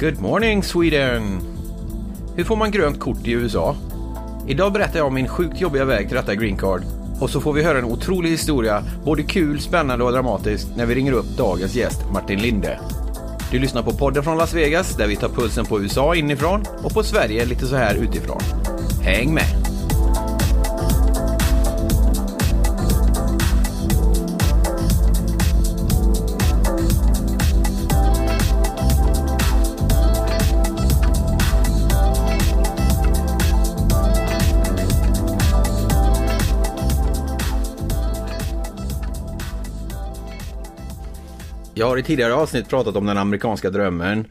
Good morning Sweden! Hur får man grönt kort i USA? Idag berättar jag om min sjukt jobbiga väg till detta green card. Och så får vi höra en otrolig historia, både kul, spännande och dramatisk, när vi ringer upp dagens gäst Martin Linde. Du lyssnar på podden från Las Vegas, där vi tar pulsen på USA inifrån och på Sverige lite så här utifrån. Häng med! Jag har i tidigare avsnitt pratat om den amerikanska drömmen.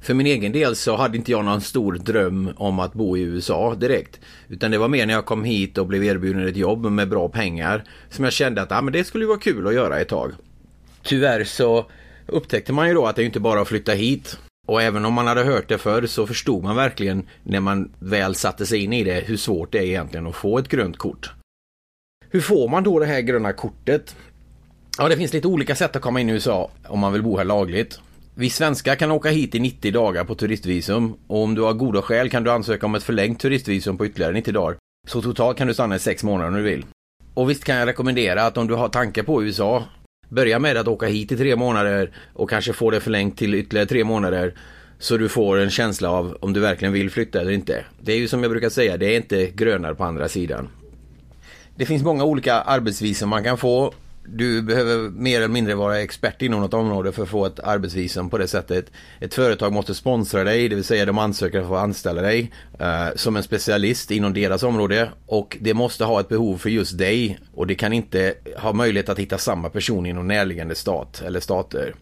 För min egen del så hade inte jag någon stor dröm om att bo i USA direkt. Utan det var mer när jag kom hit och blev erbjuden ett jobb med bra pengar som jag kände att ah, men det skulle vara kul att göra ett tag. Tyvärr så upptäckte man ju då att det inte bara att flytta hit. Och även om man hade hört det förr så förstod man verkligen när man väl satte sig in i det hur svårt det är egentligen att få ett grönt kort. Hur får man då det här gröna kortet? Ja, det finns lite olika sätt att komma in i USA om man vill bo här lagligt. Vi svenskar kan åka hit i 90 dagar på turistvisum och om du har goda skäl kan du ansöka om ett förlängt turistvisum på ytterligare 90 dagar. Så totalt kan du stanna i 6 månader om du vill. Och visst kan jag rekommendera att om du har tankar på USA, börja med att åka hit i tre månader och kanske få det förlängt till ytterligare tre månader så du får en känsla av om du verkligen vill flytta eller inte. Det är ju som jag brukar säga, det är inte grönare på andra sidan. Det finns många olika arbetsvisum man kan få du behöver mer eller mindre vara expert inom något område för att få ett arbetsvisum på det sättet. Ett företag måste sponsra dig, det vill säga de ansöker för att anställa dig eh, som en specialist inom deras område och det måste ha ett behov för just dig och det kan inte ha möjlighet att hitta samma person inom närliggande stat eller stater.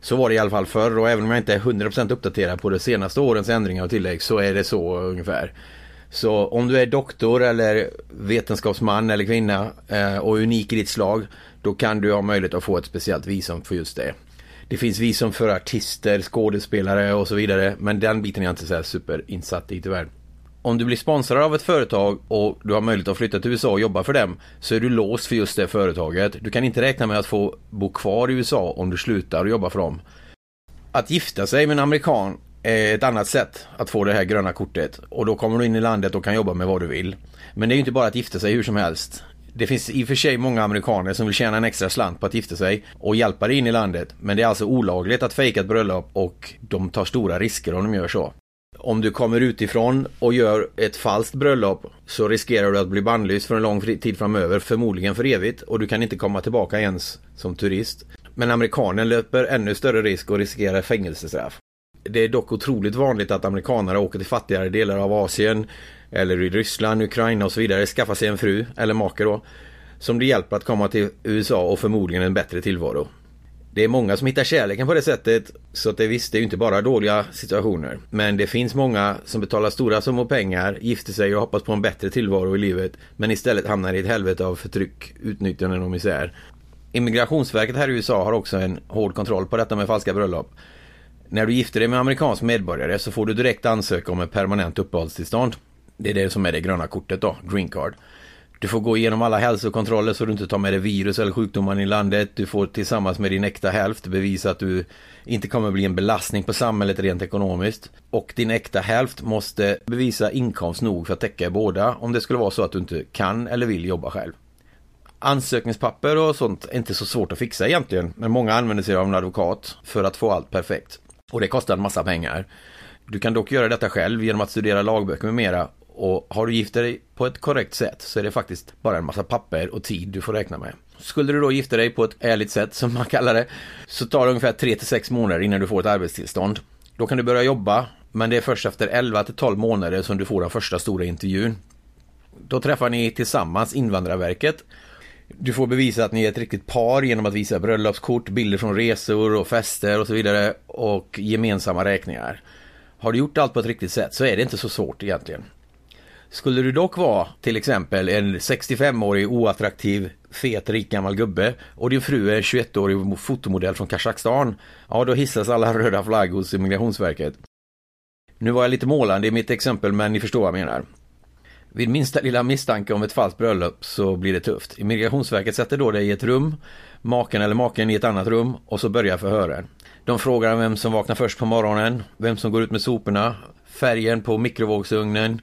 Så var det i alla fall förr och även om jag inte är 100% uppdaterad på de senaste årens ändringar och tillägg så är det så ungefär. Så om du är doktor eller vetenskapsman eller kvinna eh, och unik i ditt slag då kan du ha möjlighet att få ett speciellt visum för just det. Det finns visum för artister, skådespelare och så vidare men den biten är jag inte så superinsatt i tyvärr. Om du blir sponsrad av ett företag och du har möjlighet att flytta till USA och jobba för dem så är du låst för just det företaget. Du kan inte räkna med att få bo kvar i USA om du slutar jobba för dem. Att gifta sig med en amerikan är ett annat sätt att få det här gröna kortet och då kommer du in i landet och kan jobba med vad du vill. Men det är ju inte bara att gifta sig hur som helst. Det finns i och för sig många amerikaner som vill tjäna en extra slant på att gifta sig och hjälpa dig in i landet. Men det är alltså olagligt att fejka ett bröllop och de tar stora risker om de gör så. Om du kommer utifrån och gör ett falskt bröllop så riskerar du att bli bannlyst för en lång tid framöver, förmodligen för evigt och du kan inte komma tillbaka ens som turist. Men amerikanen löper ännu större risk och riskerar fängelsestraff. Det är dock otroligt vanligt att amerikanare åker till fattigare delar av Asien eller i Ryssland, Ukraina och så vidare skaffa sig en fru eller make då som det hjälper att komma till USA och förmodligen en bättre tillvaro. Det är många som hittar kärleken på det sättet så att det visst, det är ju inte bara dåliga situationer. Men det finns många som betalar stora summor pengar, gifter sig och hoppas på en bättre tillvaro i livet men istället hamnar i ett helvete av förtryck, utnyttjande och misär. Immigrationsverket här i USA har också en hård kontroll på detta med falska bröllop. När du gifter dig med amerikansk medborgare så får du direkt ansöka om ett permanent uppehållstillstånd. Det är det som är det gröna kortet då, green card. Du får gå igenom alla hälsokontroller så du inte tar med dig virus eller sjukdomar i landet. Du får tillsammans med din äkta hälft bevisa att du inte kommer bli en belastning på samhället rent ekonomiskt. Och din äkta hälft måste bevisa inkomst nog för att täcka båda om det skulle vara så att du inte kan eller vill jobba själv. Ansökningspapper och sånt är inte så svårt att fixa egentligen. Men många använder sig av en advokat för att få allt perfekt. Och det kostar en massa pengar. Du kan dock göra detta själv genom att studera lagböcker med mera och har du gift dig på ett korrekt sätt så är det faktiskt bara en massa papper och tid du får räkna med. Skulle du då gifta dig på ett ärligt sätt som man kallar det så tar det ungefär 3 6 månader innan du får ett arbetstillstånd. Då kan du börja jobba men det är först efter 11 12 månader som du får den första stora intervjun. Då träffar ni tillsammans Invandrarverket Du får bevisa att ni är ett riktigt par genom att visa bröllopskort, bilder från resor och fester och så vidare och gemensamma räkningar. Har du gjort allt på ett riktigt sätt så är det inte så svårt egentligen. Skulle du dock vara till exempel en 65-årig oattraktiv fet rik gammal gubbe och din fru är 21-årig fotomodell från Kazakstan, ja då hissas alla röda flaggor hos Migrationsverket. Nu var jag lite målande i mitt exempel men ni förstår vad jag menar. Vid minsta lilla misstanke om ett falskt bröllop så blir det tufft. Migrationsverket sätter då dig i ett rum, maken eller maken i ett annat rum och så börjar förhören. De frågar vem som vaknar först på morgonen, vem som går ut med soporna, färgen på mikrovågsugnen,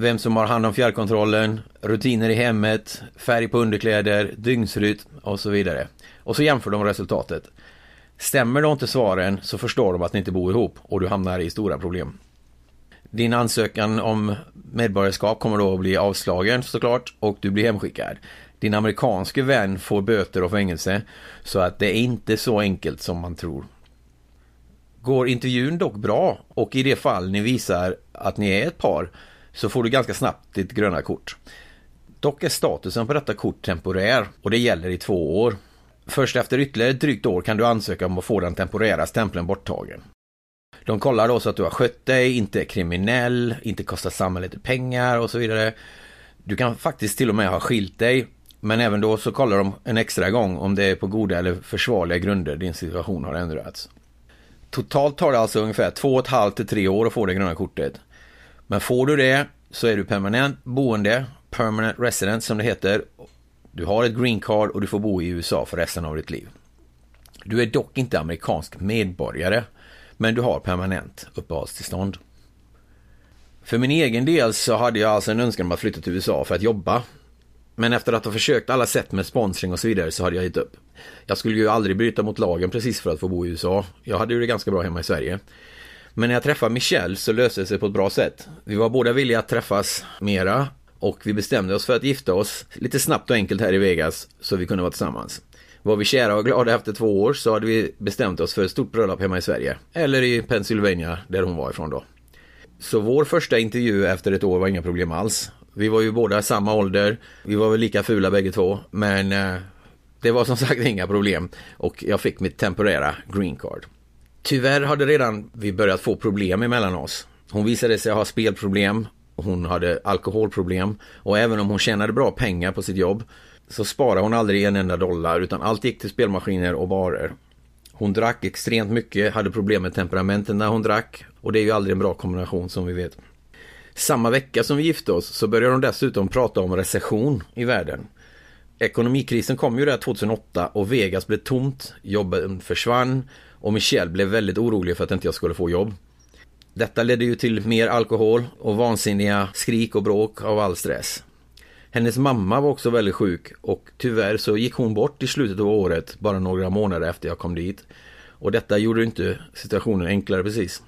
vem som har hand om fjärrkontrollen, rutiner i hemmet, färg på underkläder, dygnsrytm och så vidare. Och så jämför de resultatet. Stämmer då inte svaren så förstår de att ni inte bor ihop och du hamnar i stora problem. Din ansökan om medborgarskap kommer då att bli avslagen såklart och du blir hemskickad. Din amerikanske vän får böter och fängelse så att det är inte så enkelt som man tror. Går intervjun dock bra och i det fall ni visar att ni är ett par så får du ganska snabbt ditt gröna kort. Dock är statusen på detta kort temporär och det gäller i två år. Först efter ytterligare ett drygt år kan du ansöka om att få den temporära stämpeln borttagen. De kollar då så att du har skött dig, inte är kriminell, inte kostar samhället pengar och så vidare. Du kan faktiskt till och med ha skilt dig. Men även då så kollar de en extra gång om det är på goda eller försvarliga grunder din situation har ändrats. Totalt tar det alltså ungefär två och ett halvt till tre år att få det gröna kortet. Men får du det så är du permanent boende, permanent resident som det heter. Du har ett green card och du får bo i USA för resten av ditt liv. Du är dock inte amerikansk medborgare, men du har permanent uppehållstillstånd. För min egen del så hade jag alltså en önskan om att flytta till USA för att jobba. Men efter att ha försökt alla sätt med sponsring och så vidare så hade jag gett upp. Jag skulle ju aldrig bryta mot lagen precis för att få bo i USA. Jag hade ju det ganska bra hemma i Sverige. Men när jag träffade Michelle så löste det sig på ett bra sätt. Vi var båda villiga att träffas mera och vi bestämde oss för att gifta oss lite snabbt och enkelt här i Vegas så vi kunde vara tillsammans. Var vi kära och glada efter två år så hade vi bestämt oss för ett stort bröllop hemma i Sverige. Eller i Pennsylvania där hon var ifrån då. Så vår första intervju efter ett år var inga problem alls. Vi var ju båda samma ålder. Vi var väl lika fula bägge två. Men eh, det var som sagt inga problem. Och jag fick mitt temporära green card. Tyvärr hade redan vi börjat få problem emellan oss. Hon visade sig ha spelproblem, hon hade alkoholproblem och även om hon tjänade bra pengar på sitt jobb så sparade hon aldrig en enda dollar utan allt gick till spelmaskiner och barer. Hon drack extremt mycket, hade problem med temperamenten när hon drack och det är ju aldrig en bra kombination som vi vet. Samma vecka som vi gifte oss så började hon dessutom prata om recession i världen. Ekonomikrisen kom ju där 2008 och Vegas blev tomt, jobben försvann och Michelle blev väldigt orolig för att inte jag skulle få jobb. Detta ledde ju till mer alkohol och vansinniga skrik och bråk av all stress. Hennes mamma var också väldigt sjuk och tyvärr så gick hon bort i slutet av året, bara några månader efter jag kom dit. Och detta gjorde inte situationen enklare precis.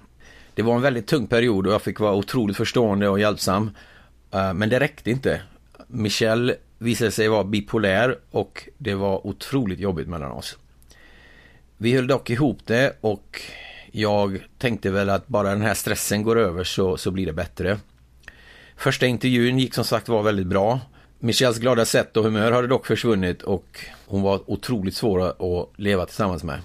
Det var en väldigt tung period och jag fick vara otroligt förstående och hjälpsam. Eh, men det räckte inte. Michelle visade sig vara bipolär och det var otroligt jobbigt mellan oss. Vi höll dock ihop det och jag tänkte väl att bara den här stressen går över så, så blir det bättre. Första intervjun gick som sagt var väldigt bra. Michelles glada sätt och humör hade dock försvunnit och hon var otroligt svår att leva tillsammans med.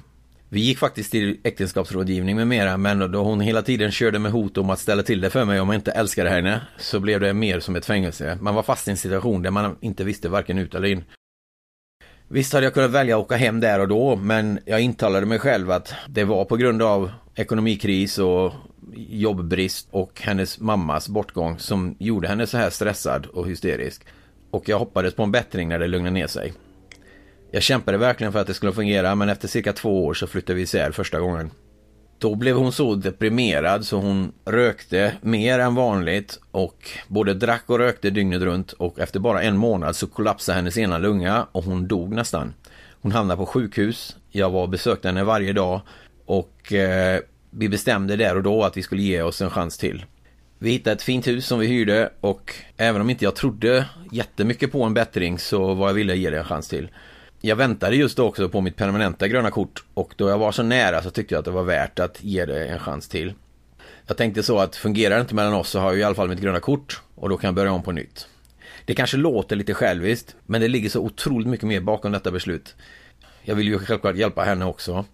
Vi gick faktiskt till äktenskapsrådgivning med mera men då hon hela tiden körde med hot om att ställa till det för mig om jag inte älskade henne så blev det mer som ett fängelse. Man var fast i en situation där man inte visste varken ut eller in. Visst hade jag kunnat välja att åka hem där och då men jag intalade mig själv att det var på grund av ekonomikris och jobbbrist och hennes mammas bortgång som gjorde henne så här stressad och hysterisk. Och jag hoppades på en bättring när det lugnade ner sig. Jag kämpade verkligen för att det skulle fungera men efter cirka två år så flyttade vi isär första gången. Då blev hon så deprimerad så hon rökte mer än vanligt och både drack och rökte dygnet runt och efter bara en månad så kollapsade hennes ena lunga och hon dog nästan. Hon hamnade på sjukhus. Jag var och besökte henne varje dag och eh, vi bestämde där och då att vi skulle ge oss en chans till. Vi hittade ett fint hus som vi hyrde och även om inte jag trodde jättemycket på en bättring så var jag villig att ge det en chans till. Jag väntade just då också på mitt permanenta gröna kort och då jag var så nära så tyckte jag att det var värt att ge det en chans till. Jag tänkte så att fungerar det inte mellan oss så har jag i alla fall mitt gröna kort och då kan jag börja om på nytt. Det kanske låter lite själviskt, men det ligger så otroligt mycket mer bakom detta beslut. Jag vill ju självklart hjälpa henne också.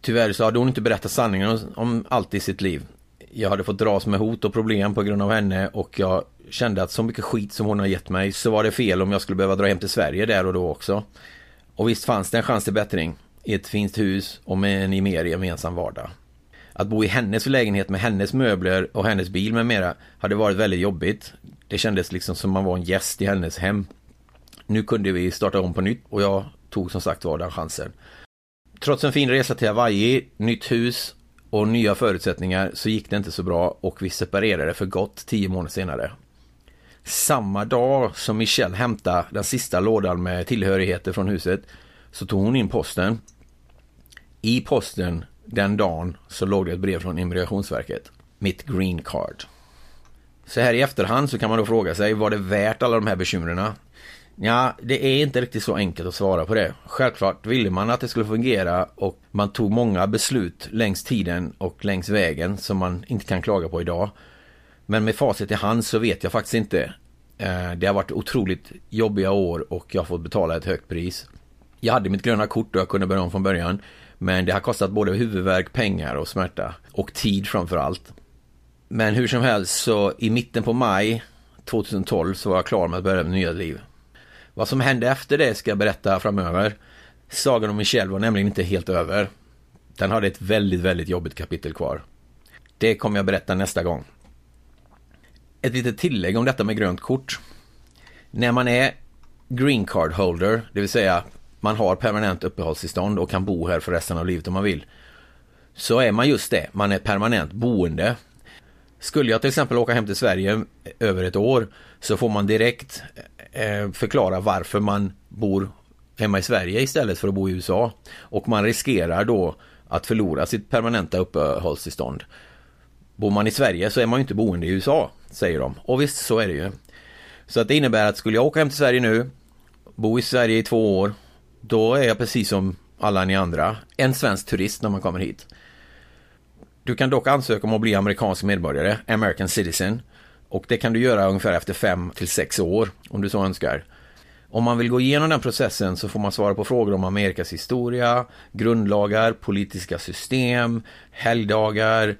Tyvärr så hade hon inte berättat sanningen om allt i sitt liv. Jag hade fått dras med hot och problem på grund av henne och jag kände att så mycket skit som hon har gett mig så var det fel om jag skulle behöva dra hem till Sverige där och då också. Och visst fanns det en chans till bättring i ett fint hus och med en mer gemensam vardag. Att bo i hennes lägenhet med hennes möbler och hennes bil med mera hade varit väldigt jobbigt. Det kändes liksom som man var en gäst i hennes hem. Nu kunde vi starta om på nytt och jag tog som sagt var den chansen. Trots en fin resa till Hawaii, nytt hus och nya förutsättningar så gick det inte så bra och vi separerade för gott tio månader senare. Samma dag som Michelle hämtade den sista lådan med tillhörigheter från huset så tog hon in posten. I posten den dagen så låg det ett brev från Immigrationsverket. Mitt green card. Så här i efterhand så kan man då fråga sig, var det värt alla de här bekymren? Ja, det är inte riktigt så enkelt att svara på det. Självklart ville man att det skulle fungera och man tog många beslut längs tiden och längs vägen som man inte kan klaga på idag. Men med facit i hand så vet jag faktiskt inte. Eh, det har varit otroligt jobbiga år och jag har fått betala ett högt pris. Jag hade mitt gröna kort och jag kunde börja om från början. Men det har kostat både huvudvärk, pengar och smärta. Och tid framför allt. Men hur som helst så i mitten på maj 2012 så var jag klar med att börja med nya liv. Vad som hände efter det ska jag berätta framöver. Sagan om Michelle var nämligen inte helt över. Den hade ett väldigt, väldigt jobbigt kapitel kvar. Det kommer jag berätta nästa gång. Ett litet tillägg om detta med grönt kort. När man är green card holder, det vill säga man har permanent uppehållstillstånd och kan bo här för resten av livet om man vill. Så är man just det, man är permanent boende. Skulle jag till exempel åka hem till Sverige över ett år så får man direkt Eh, förklara varför man bor hemma i Sverige istället för att bo i USA. Och man riskerar då att förlora sitt permanenta uppehållstillstånd. Bor man i Sverige så är man ju inte boende i USA, säger de. Och visst, så är det ju. Så att det innebär att skulle jag åka hem till Sverige nu, bo i Sverige i två år, då är jag precis som alla ni andra, en svensk turist när man kommer hit. Du kan dock ansöka om att bli amerikansk medborgare, American citizen. Och det kan du göra ungefär efter fem till sex år, om du så önskar. Om man vill gå igenom den processen så får man svara på frågor om Amerikas historia, grundlagar, politiska system, helgdagar,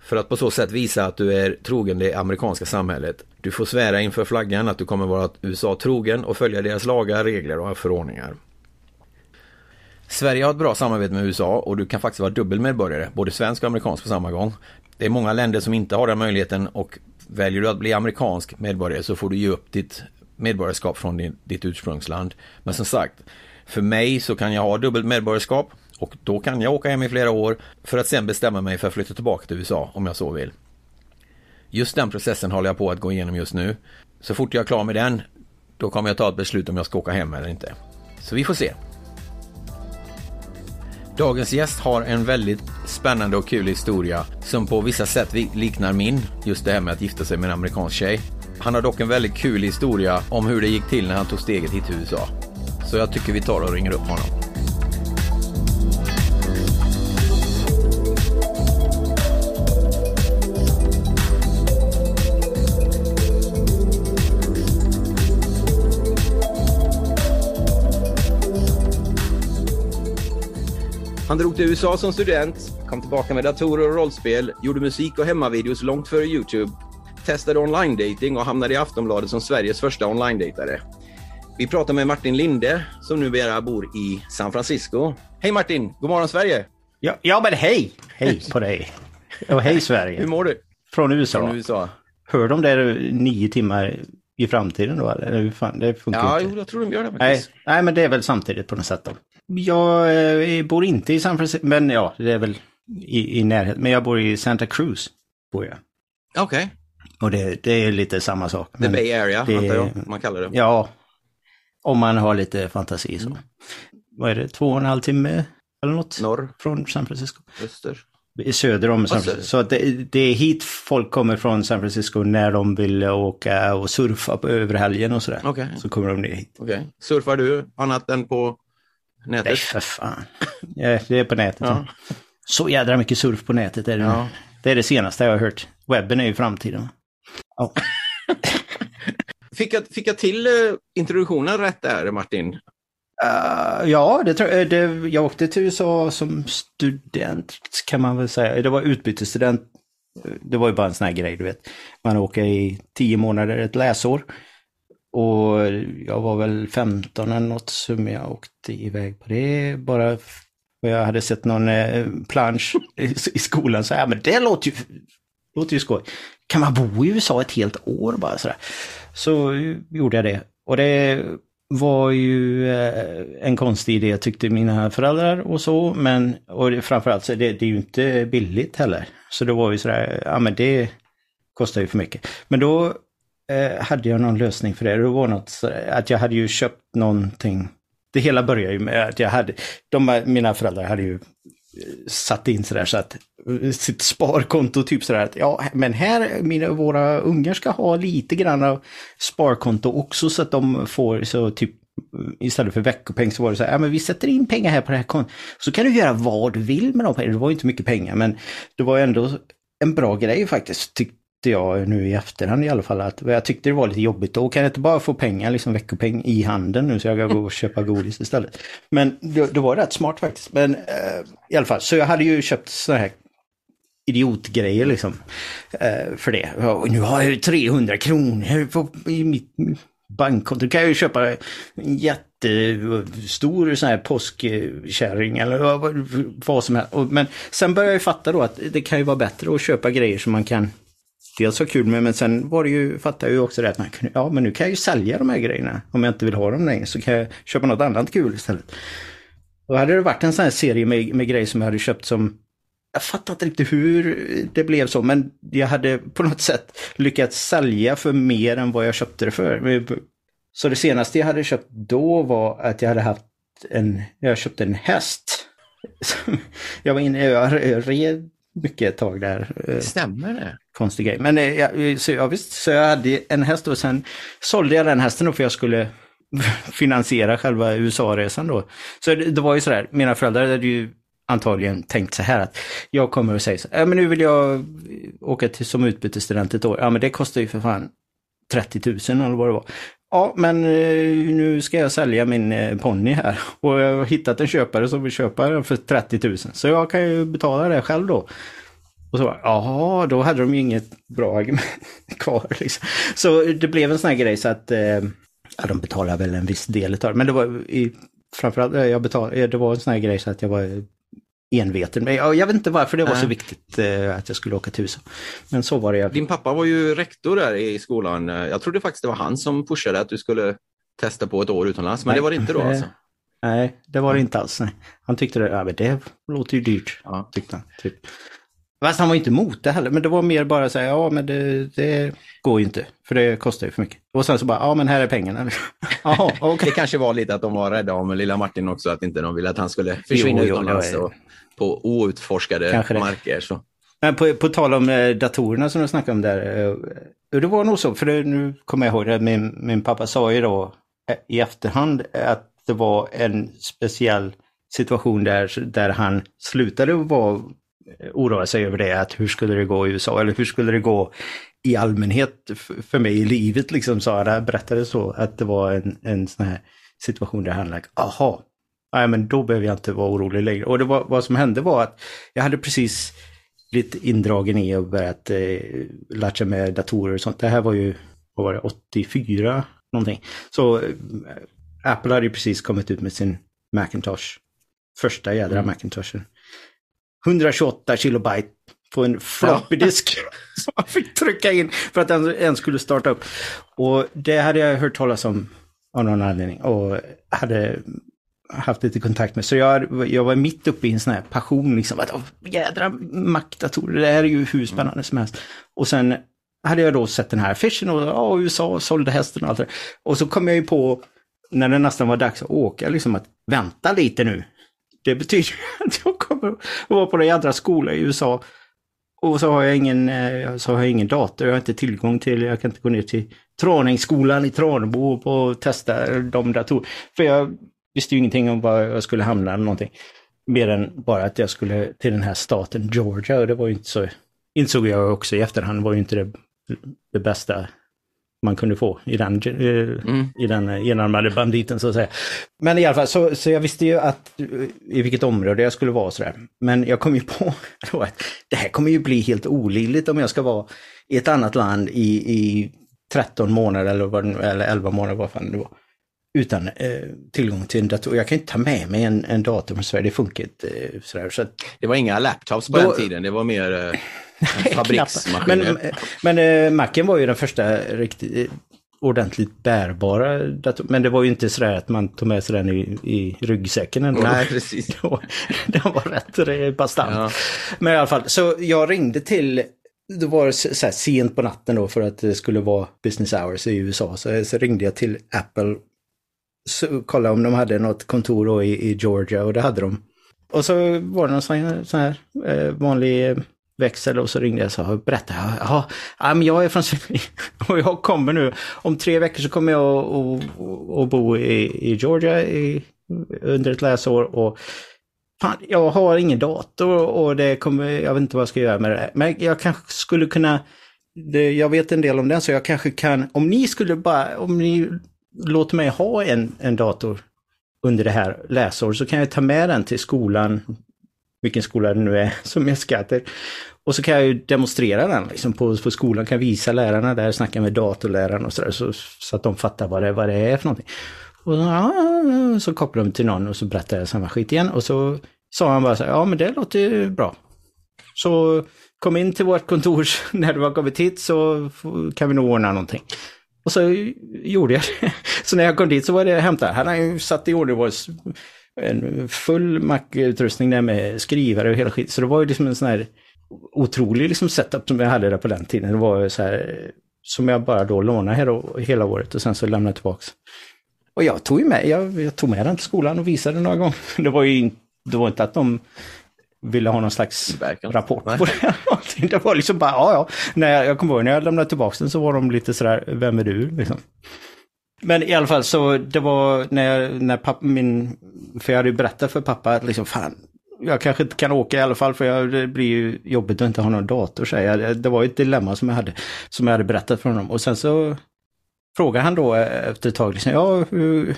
för att på så sätt visa att du är trogen det amerikanska samhället. Du får svära inför flaggan att du kommer vara USA trogen och följa deras lagar, regler och förordningar. Sverige har ett bra samarbete med USA och du kan faktiskt vara dubbelmedborgare, både svensk och amerikansk på samma gång. Det är många länder som inte har den möjligheten och väljer du att bli amerikansk medborgare så får du ge upp ditt medborgarskap från din, ditt ursprungsland. Men som sagt, för mig så kan jag ha dubbelt medborgarskap och då kan jag åka hem i flera år för att sen bestämma mig för att flytta tillbaka till USA om jag så vill. Just den processen håller jag på att gå igenom just nu. Så fort jag är klar med den, då kommer jag ta ett beslut om jag ska åka hem eller inte. Så vi får se. Dagens gäst har en väldigt spännande och kul historia som på vissa sätt liknar min, just det här med att gifta sig med en amerikansk tjej. Han har dock en väldigt kul historia om hur det gick till när han tog steget hit till USA. Så jag tycker vi tar och ringer upp honom. Han drog till USA som student, kom tillbaka med datorer och rollspel, gjorde musik och hemmavideos långt före Youtube, testade online-dating och hamnade i Aftonbladet som Sveriges första online-datare. Vi pratar med Martin Linde som numera bor i San Francisco. Hej Martin! God morgon Sverige! Ja, ja men hej! Hej på dig! Och hej Sverige! Hur mår du? Från USA. Från USA. Hör de där nio timmar i framtiden då eller? Hur fan, det funkar ja, inte. Jo, jag tror de gör det faktiskt. Nej, nej, men det är väl samtidigt på något sätt då. Jag eh, bor inte i San Francisco, men ja, det är väl i, i närheten. Men jag bor i Santa Cruz, bor jag. Okej. Okay. Och det, det, är lite samma sak. The Bay Area, det, antar jag man kallar det. Ja, om man har lite fantasi så. Mm. Vad är det, två och en halv timme eller något? Norr. Från San Francisco. Öster. Söder om San Francisco. Så det, det, är hit folk kommer från San Francisco när de vill åka och surfa på över helgen och sådär. Okay. Så kommer de ner hit. Okay. Surfar du annat än på nätet? Nej, för fan. Det är på nätet. Ja. Så jädra mycket surf på nätet är det ja. Det är det senaste jag har hört. Webben är ju framtiden. Ja. Fick jag, fick jag till uh, introduktionen rätt där, Martin? Uh, ja, det tror jag. Det, jag åkte till USA som student, kan man väl säga. Det var utbytesstudent. Det var ju bara en sån här grej, du vet. Man åker i tio månader, ett läsår. Och jag var väl 15 eller något som jag åkte iväg på det. Bara och jag hade sett någon eh, plansch i, i skolan så här, men det låter ju, låter ju skoj. Kan man bo i USA ett helt år bara sådär? Så gjorde jag det. Och det var ju eh, en konstig idé tyckte mina föräldrar och så, men och framförallt så det, det är ju inte billigt heller. Så det var ju sådär, ja men det kostar ju för mycket. Men då eh, hade jag någon lösning för det. Det var något sådär, att jag hade ju köpt någonting det hela började ju med att jag hade, de, mina föräldrar hade ju eh, satt in sådär så att eh, sitt sparkonto typ sådär att ja men här, mina, våra ungar ska ha lite grann av sparkonto också så att de får så typ eh, istället för veckopeng så var det så här, ja men vi sätter in pengar här på det här kontot. Så kan du göra vad du vill med de pengarna. Det var ju inte mycket pengar men det var ändå en bra grej faktiskt, tyckte jag nu i efterhand i alla fall att jag tyckte det var lite jobbigt. Då kan jag inte bara få pengar, liksom veckopeng i handen nu så jag kan gå och köpa godis istället. Men det, det var rätt smart faktiskt. Men eh, i alla fall, så jag hade ju köpt sådana här idiotgrejer liksom. Eh, för det. Och nu har jag 300 kronor på, i mitt bankkonto. Då kan jag ju köpa en jättestor sån här påskkärring eller vad, vad som helst. Men sen började jag fatta då att det kan ju vara bättre att köpa grejer som man kan dels var kul med, men sen var det ju, fattade jag ju också det att man kunde, ja men nu kan jag ju sälja de här grejerna. Om jag inte vill ha dem längre så kan jag köpa något annat kul istället. Då hade det varit en sån här serie med, med grejer som jag hade köpt som jag fattar inte riktigt hur det blev så, men jag hade på något sätt lyckats sälja för mer än vad jag köpte det för. Så det senaste jag hade köpt då var att jag hade haft en, jag köpte en häst. Jag var inne, jag red mycket ett tag där. Stämmer det? Konstig grej. Men eh, ja, så, ja, visst, så jag hade en häst och sen sålde jag den hästen då för jag skulle finansiera själva USA-resan då. Så det, det, var ju sådär, mina föräldrar hade ju antagligen tänkt så här att jag kommer att säga så här, men nu vill jag åka till, som utbytesstudent ett år. Ja men det kostar ju för fan 30 000 eller vad det var. Ja, men eh, nu ska jag sälja min eh, ponny här och jag har hittat en köpare som vill köpa den för 30 000. Så jag kan ju betala det själv då. Och så ja, då hade de ju inget bra argument kvar. Liksom. Så det blev en sån här grej så att eh, ja, de betalar väl en viss del av det. Men det var i, framförallt, jag betalade, det var en sån här grej så att jag var enveten. Men jag, jag vet inte varför det var så viktigt eh, att jag skulle åka till USA. Men så var det. Din pappa var ju rektor där i skolan. Jag trodde faktiskt det var han som pushade att du skulle testa på ett år utomlands, men nej, det var det inte då alltså? Nej, det var det inte alls. Nej. Han tyckte det, ja, det låter ju dyrt, ja. tyckte han. Typ. Fast han var inte emot det heller, men det var mer bara så här, ja men det, det, går ju inte, för det kostar ju för mycket. Och sen så bara, ja men här är pengarna. Aha, okay. Det kanske var lite att de var rädda om lilla Martin också, att inte de ville att han skulle försvinna jo, utomlands och på outforskade marker. Så. Men på, på tal om eh, datorerna som du snackade om där. Eh, det var nog så, för det, nu kommer jag ihåg att min, min pappa sa ju då eh, i efterhand att det var en speciell situation där, där han slutade vara oroa sig över det, att hur skulle det gå i USA eller hur skulle det gå i allmänhet för mig i livet liksom, sa han, berättade så att det var en, en sån här situation där han like, aha, nej men då behöver jag inte vara orolig längre. Och det var, vad som hände var att jag hade precis blivit indragen i och börjat eh, latcha med datorer och sånt. Det här var ju, vad var det, 84 någonting. Så eh, Apple hade ju precis kommit ut med sin Macintosh. Första jädra mm. Macintoshen. 128 kilobyte på en floppy disk som man fick trycka in för att den ens skulle starta upp. Och det hade jag hört talas om av någon anledning och hade haft lite kontakt med. Så jag, jag var mitt uppe i en sån här passion, liksom att jädra maktdatorer, det här är ju hur spännande som helst. Och sen hade jag då sett den här affischen och ja, USA sålde hästen och allt det Och så kom jag ju på, när det nästan var dags att åka, liksom att vänta lite nu. Det betyder att jag kommer att vara på den jädra skolan i USA. Och så har jag ingen, eh, så har jag ingen dator, jag har inte tillgång till, jag kan inte gå ner till Traningsskolan i Tranbo och testa de datorerna. För jag visste ju ingenting om var jag skulle hamna eller någonting. Mer än bara att jag skulle till den här staten Georgia och det var ju inte så, insåg jag också i efterhand, var ju inte det, det bästa man kunde få i den, mm. i den enarmade banditen så att säga. Men i alla fall, så, så jag visste ju att i vilket område jag skulle vara sådär. Men jag kom ju på då att det här kommer ju bli helt olidligt om jag ska vara i ett annat land i, i 13 månader eller, vad, eller 11 månader, vad fan det var. Utan eh, tillgång till en dator. Jag kan inte ta med mig en, en dator från Sverige, det funkar inte. Eh, sådär. Så att, det var inga laptops på då, den tiden, det var mer eh, fabriksmaskiner. men men eh, Macen var ju den första riktigt eh, ordentligt bärbara datorn. Men det var ju inte sådär att man tog med sig den i, i ryggsäcken ändå. Nej, precis. den var rätt bastant. Ja. Men i alla fall, så jag ringde till det var så sent på natten då för att det skulle vara business hours i USA. Så, så ringde jag till Apple så kollade om de hade något kontor då i, i Georgia och det hade de. Och så var det någon sån här, sån här eh, vanlig eh, växel och så ringde jag och sa, berätta, ja, ja men jag är från Sverige och jag kommer nu, om tre veckor så kommer jag att bo i, i Georgia i, under ett läsår och fan, jag har ingen dator och det kommer, jag vet inte vad jag ska göra med det. Men jag kanske skulle kunna, det, jag vet en del om den så jag kanske kan, om ni skulle bara, om ni låter mig ha en, en dator under det här läsåret så kan jag ta med den till skolan, vilken skola det nu är som jag ska till. Och så kan jag ju demonstrera den liksom på, på skolan, kan visa lärarna där, snacka med datorläraren och sådär så, så att de fattar vad det, vad det är för någonting. Och så, ja, så kopplar de till någon och så berättar jag samma skit igen och så sa han bara så här, ja men det låter ju bra. Så kom in till vårt kontor när du har kommit hit så kan vi nog ordna någonting. Och så gjorde jag det. Så när jag kom dit så var det att hämta. Han har ju satt i ordning en full Mac-utrustning där med skrivare och hela skit. Så det var ju liksom en sån här otrolig liksom setup som jag hade där på den tiden. Det var så här som jag bara då lånade hela, hela året och sen så lämnade tillbaks. Och jag tog ju med, jag, jag, tog med den till skolan och visade några gånger. Det var ju det var inte att de ville ha någon slags rapport på det. det var liksom bara, ja ja. När jag, jag kommer ihåg när jag lämnade tillbaka den så var de lite sådär, vem är du? Liksom. Men i alla fall så det var när, jag, när pappa, min, för jag hade ju berättat för pappa att liksom fan, jag kanske inte kan åka i alla fall för jag, det blir ju jobbigt att inte ha någon dator. Så jag, det var ett dilemma som jag hade, som jag hade berättat för honom. Och sen så frågade han då eh, efter ett tag, liksom, ja hur,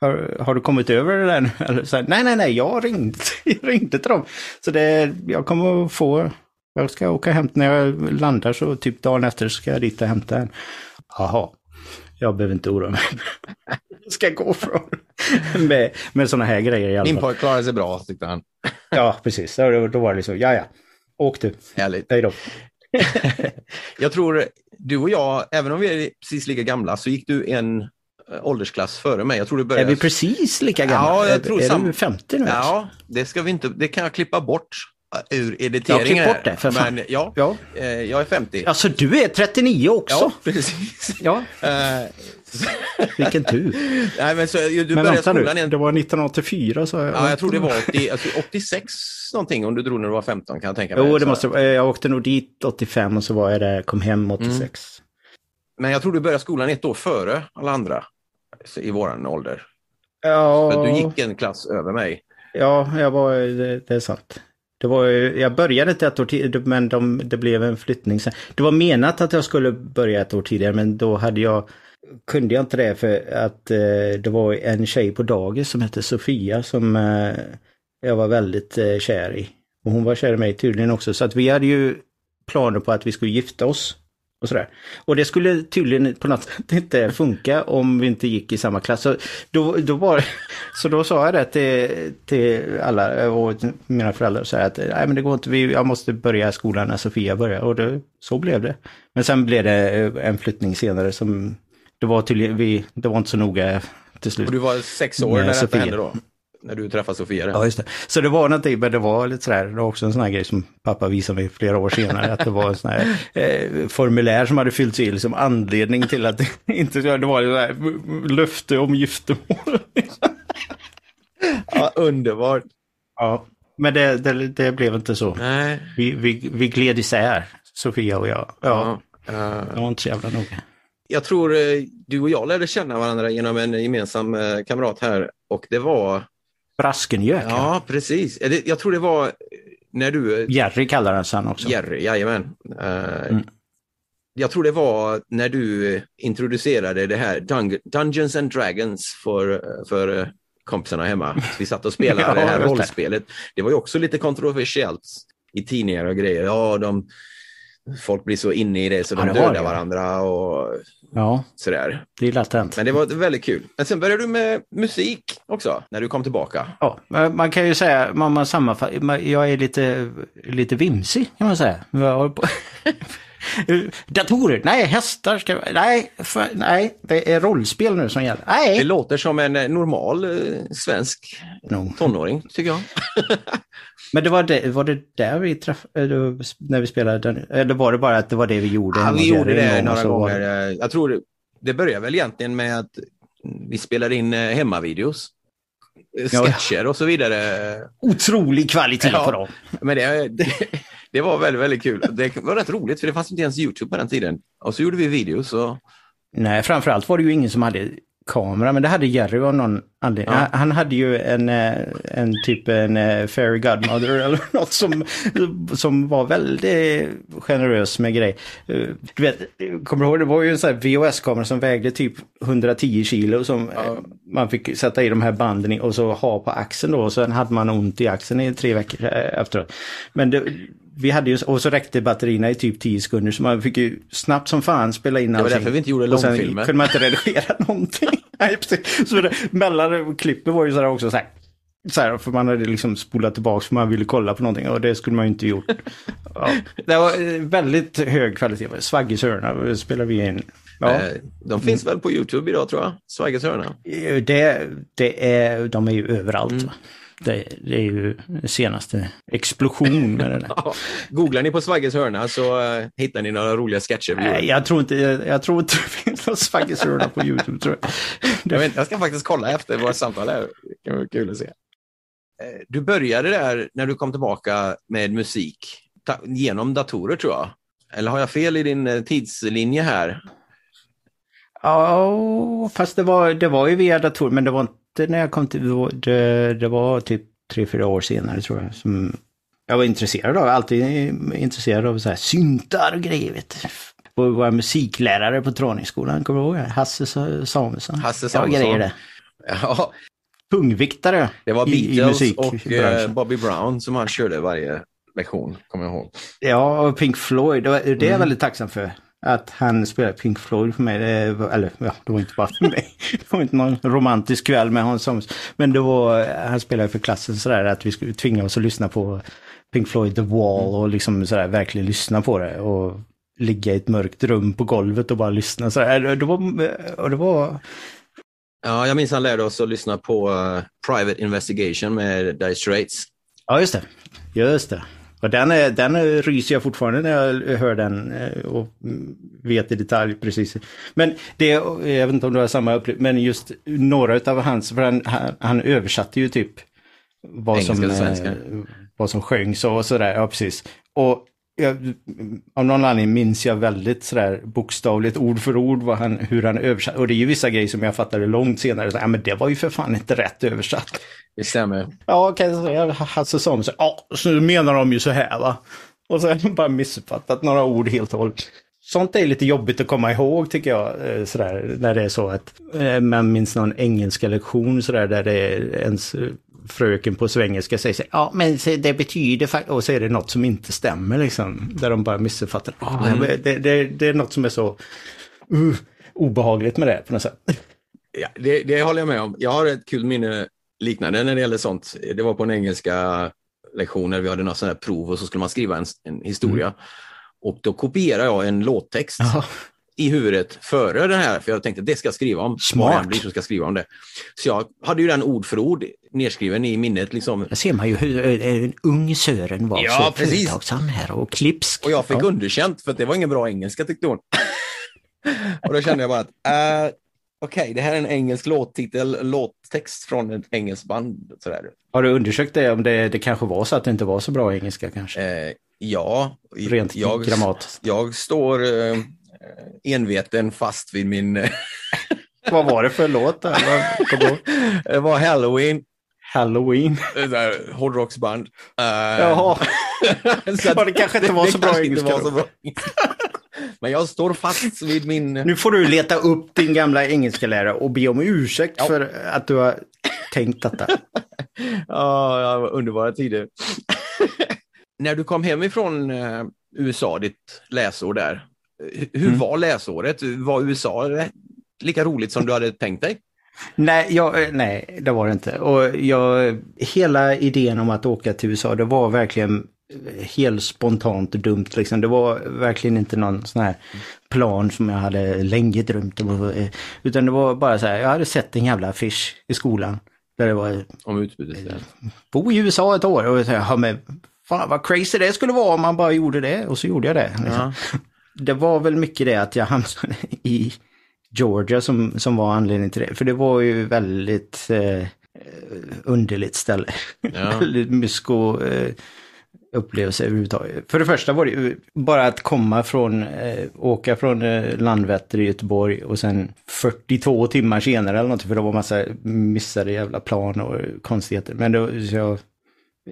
har, har, du kommit över det där nu? Eller så här, nej, nej, nej, jag ringde, jag ringde till dem. Så det, jag kommer att få, jag ska åka hem när jag landar så typ dagen efter ska jag dit och hämta en. Jaha, jag behöver inte oroa mig. ska gå från med, med sådana här grejer i alla fall. Min pojk klarade sig bra, tyckte han. ja, precis. Då, då var det liksom, ja, ja, åk du. Härligt. Hej då. jag tror, du och jag, även om vi är precis lika gamla, så gick du en Eh, åldersklass före mig. Jag tror det började... Är vi precis lika gamla? Ja, jag tror är, sam... du 50 nu? Ja, det ska vi inte, det kan jag klippa bort ur editeringen. Jag bort det, för fan. Men, ja, ja. Eh, jag är 50. Alltså du är 39 också? Ja, precis. Ja. Vilken tur. Nej, men så, du men vänta nu, en... det var 1984 så jag. Ja, jag tror det var 80, alltså 86 någonting om du drog när du var 15 kan jag tänka mig. Jo, det måste, jag åkte nog dit 85 och så var jag där, kom hem 86. Mm. Men jag tror du började skolan ett år före alla andra i våran ålder. Ja. För du gick en klass över mig. Ja, jag var, det, det är sant. Det var, jag började inte ett år tidigare men de, det blev en flyttning sen. Det var menat att jag skulle börja ett år tidigare men då hade jag kunde jag inte det för att eh, det var en tjej på dagis som hette Sofia som eh, jag var väldigt eh, kär i. Och hon var kär i mig tydligen också så att vi hade ju planer på att vi skulle gifta oss. Och, sådär. och det skulle tydligen på något sätt inte funka om vi inte gick i samma klass. Så då, då, var, så då sa jag det till, till alla och mina föräldrar så att nej men det går inte, vi, jag måste börja skolan när Sofia börjar. Och det, så blev det. Men sen blev det en flyttning senare som det var tydligen, vi, det var inte så noga till slut. Och du var sex år när detta hände då? När du träffade Sofia. Ja, just det. Så det var någonting, men det var lite sådär, det var också en sån här grej som pappa visade mig flera år senare, att det var en sån här eh, formulär som hade fyllts i, liksom anledning till att det inte, det var det där löfte om giftermål. ja, underbart. Ja, men det, det, det, blev inte så. Nej. Vi, vi, vi gled isär, Sofia och jag. Ja, ja. Uh, det var inte så jävla noga. Jag tror eh, du och jag lärde känna varandra genom en gemensam eh, kamrat här och det var Braskenjök. Ja, precis. Jag tror det var när du... Jerry kallar han sen också. Jerry, jajamän. Uh, mm. jag tror det var när du introducerade det här Dun Dungeons and Dragons för, för eh, kompisarna hemma. Vi satt och spelade Ja, det här rollspelet. Det var ju också lite kontroversiellt i tidningar och grejer. Ja, de, folk blir så inne i det så Ja, de dödar det. varandra och Ja, sådär. det är lätt hänt. Men det var väldigt kul. Men sen började du med musik också, när du kom tillbaka. Ja, man kan ju säga, man, man sammanfattar, man- jag är lite, lite vimsig kan man säga. Jag håller på. Datorer, nej hästar, ska, nej, för, nej, det är rollspel nu som gäller. Det Nej! låter som en eh, normal eh, svensk No. tonåring, tycker jag. Men det var det, var det där vi träffade, när vi spelade den, eller var det bara att det var det vi gjorde? Ja, vi gjorde det några var gånger. det- Eh, Jag tror det, det började väl egentligen med att vi spelade in eh, hemmavideos. Eh. Sketcher och så vidare. Otrolig kvalitet Ja. på dem. Men det, det, det var väldigt, väldigt kul. Det var rätt roligt för det fanns inte ens YouTube på den tiden. Och så gjorde vi videos och Nej, framförallt var det ju ingen som hade kamera, men det hade Jerry av någon anledning. Ja. Han, han hade ju en, eh, en typ en eh, fairy godmother eller något som, som var väldigt generös med grej. Eh, Du vet, kommer du ihåg, det var ju en sån här VHS-kamera som vägde typ 110 kilo som eh, man fick sätta i de här banden i och så ha på axeln då och sen hade man ont i axeln i tre veckor efteråt. Men det, vi hade ju, och så räckte batterierna i typ 10 sekunder så man fick ju snabbt som fan spela in var allting. därför vi inte gjorde Och sen långfilmer. kunde man inte redigera någonting. Nej, precis. Så det, mellan klippen var ju sådär också så här. Så här, för man hade liksom spolat tillbaka för man ville kolla på någonting och det skulle man ju inte gjort. Ja. Det var eh, väldigt hög kvalitet. Svaggis hörna spelade vi in. Ja. eh, de finns väl på YouTube idag tror jag. Svagges hörna. Eh, Det, det är, de är ju överallt. Mm. Det, det är ju senaste explosion med det där. Ja, googlar ni på Svagges hörna så eh, hittar ni några roliga sketcher. Nej, jag tror inte, jag tror inte det finns någon Svaggis hörna på YouTube. Tror jag. Jag, vet, jag ska faktiskt kolla efter vårt samtal här. Det kan vara kul att se. Eh, Du började där när du kom tillbaka med musik ta, genom datorer tror jag. Eller har jag fel i din eh, tidslinje här? Ja, fast det var, det var ju via dator, men det var inte när jag kom till, det var- det, var typ tre, fyra år senare tror jag. Som jag var intresserad av, alltid intresserad av så här syntar och grejer. Vet du. Var musiklärare på Tråningsskolan, kommer du ihåg det? Hasse Samuelsson. Hasse Ja, Samuelsson. grejer det. Ja, Tungviktare det var i, i Beatles och eh. Bobby Brown som han körde varje lektion, kommer jag ihåg. Ja, och Pink Floyd, det, var, det är Mm. jag väldigt tacksam för. Att han spelade Pink Floyd för mig, det var, eller ja, det var inte bara för mig. Det var inte någon romantisk kväll med Hans Samuelsson. Men det var, han spelade för klassen sådär att vi skulle tvinga oss att lyssna på Pink Floyd The Wall och liksom sådär verkligen lyssna på det. Och ligga i ett mörkt rum på golvet och bara lyssna sådär. Det var, och det var, Ja, jag minns han lärde oss att lyssna på eh, Private Investigation med Dire Straits. ja just det, just det. Och den, är, den ryser jag fortfarande när jag hör den eh, och vet i detalj precis. Men det, jag vet inte om du har samma upplevelse, men just några av hans, för han, han, översatte ju typ vad Engelska som, eh, vad som sjöngs och sådär, ja precis. Och jag, av någon anledning minns jag väldigt sådär bokstavligt ord för ord vad han, hur han översatte. Och det är ju vissa grejer som jag fattade långt senare. Så, ja, men det var ju för fan inte rätt översatt. Det stämmer. Ja, kan jag säga. Hasse Samuelsson. Ja, så menar de ju så här va. Och så har de bara missuppfattat några ord helt och hållet. Sånt är lite jobbigt att komma ihåg tycker jag. eh, Sådär, när det är så att eh, man minns någon engelska lektion sådär där det är ens fröken på svengelska säger så här, ja men det betyder faktiskt, och så är det något som inte stämmer liksom. Där de bara missuppfattar. Ah, det, det, det är något som är så uh, obehagligt med det på något sätt. Ja, det, det håller jag med om. Jag har ett kul minne liknande när det gäller sånt. Det var på en engelska lektion när vi hade något sånt här prov och så skulle man skriva en, en historia. Och då kopierade jag en låttext Ja. I huvudet före den här, för jag tänkte det ska jag skriva om. Smart. Blir så ska skriva om det. Så jag hade ju den ord för ord nedskriven i minnet. Liksom. Där ser man ju hur eh, en ung Sören var Ja, så precis. företagsam här och klipsk. Och jag fick ja. underkänt för att det var ingen bra engelska tyckte hon. och då kände jag bara att äh, okej, det här är en engelsk låttitel, låttext från ett engelskt band. Sådär. Har du undersökt det om det, det kanske var så att det inte var så bra engelska kanske? Eh, ja, Rent jag, grammatiskt. jag står eh, enveten fast vid min... eh, Vad var det för låt? Där? Det var Halloween, Halloween. hårdrocksband. Eh, Jaha. så att Ja, det kanske inte var så bra engelska så bra. Men jag står fast vid min... Nu får du leta upp din gamla engelska lärare och be om ursäkt Ja. för att du har tänkt detta. Ja, underbara tider. När du kom hem ifrån eh, USA, ditt läsår där, eh, hur Mm. var läsåret? Var USA lika roligt som du hade tänkt dig? Nej, jag, eh, nej, det var det inte. Och jag, hela idén om att åka till USA, det var verkligen eh, helt spontant dumt. Liksom. Det var verkligen inte någon sån här plan som jag hade länge drömt om. eh, Utan det var bara så här, jag hade sett en jävla affisch i skolan. Där det var Om där. bo i USA ett år. Och jag ja, men fan vad crazy det skulle vara om man bara gjorde det. Och så gjorde jag det. Liksom. Det var väl mycket det att jag hamnade i Georgia som, som var anledningen till det. För det var ju väldigt eh, underligt ställe. Ja. väldigt mysko eh, upplevelse överhuvudtaget. För det första var det ju bara att komma från, eh, åka från eh, Landvetter i Göteborg och sen 42 timmar senare eller något, för det var massa missade jävla plan och konstigheter. Men det, jag,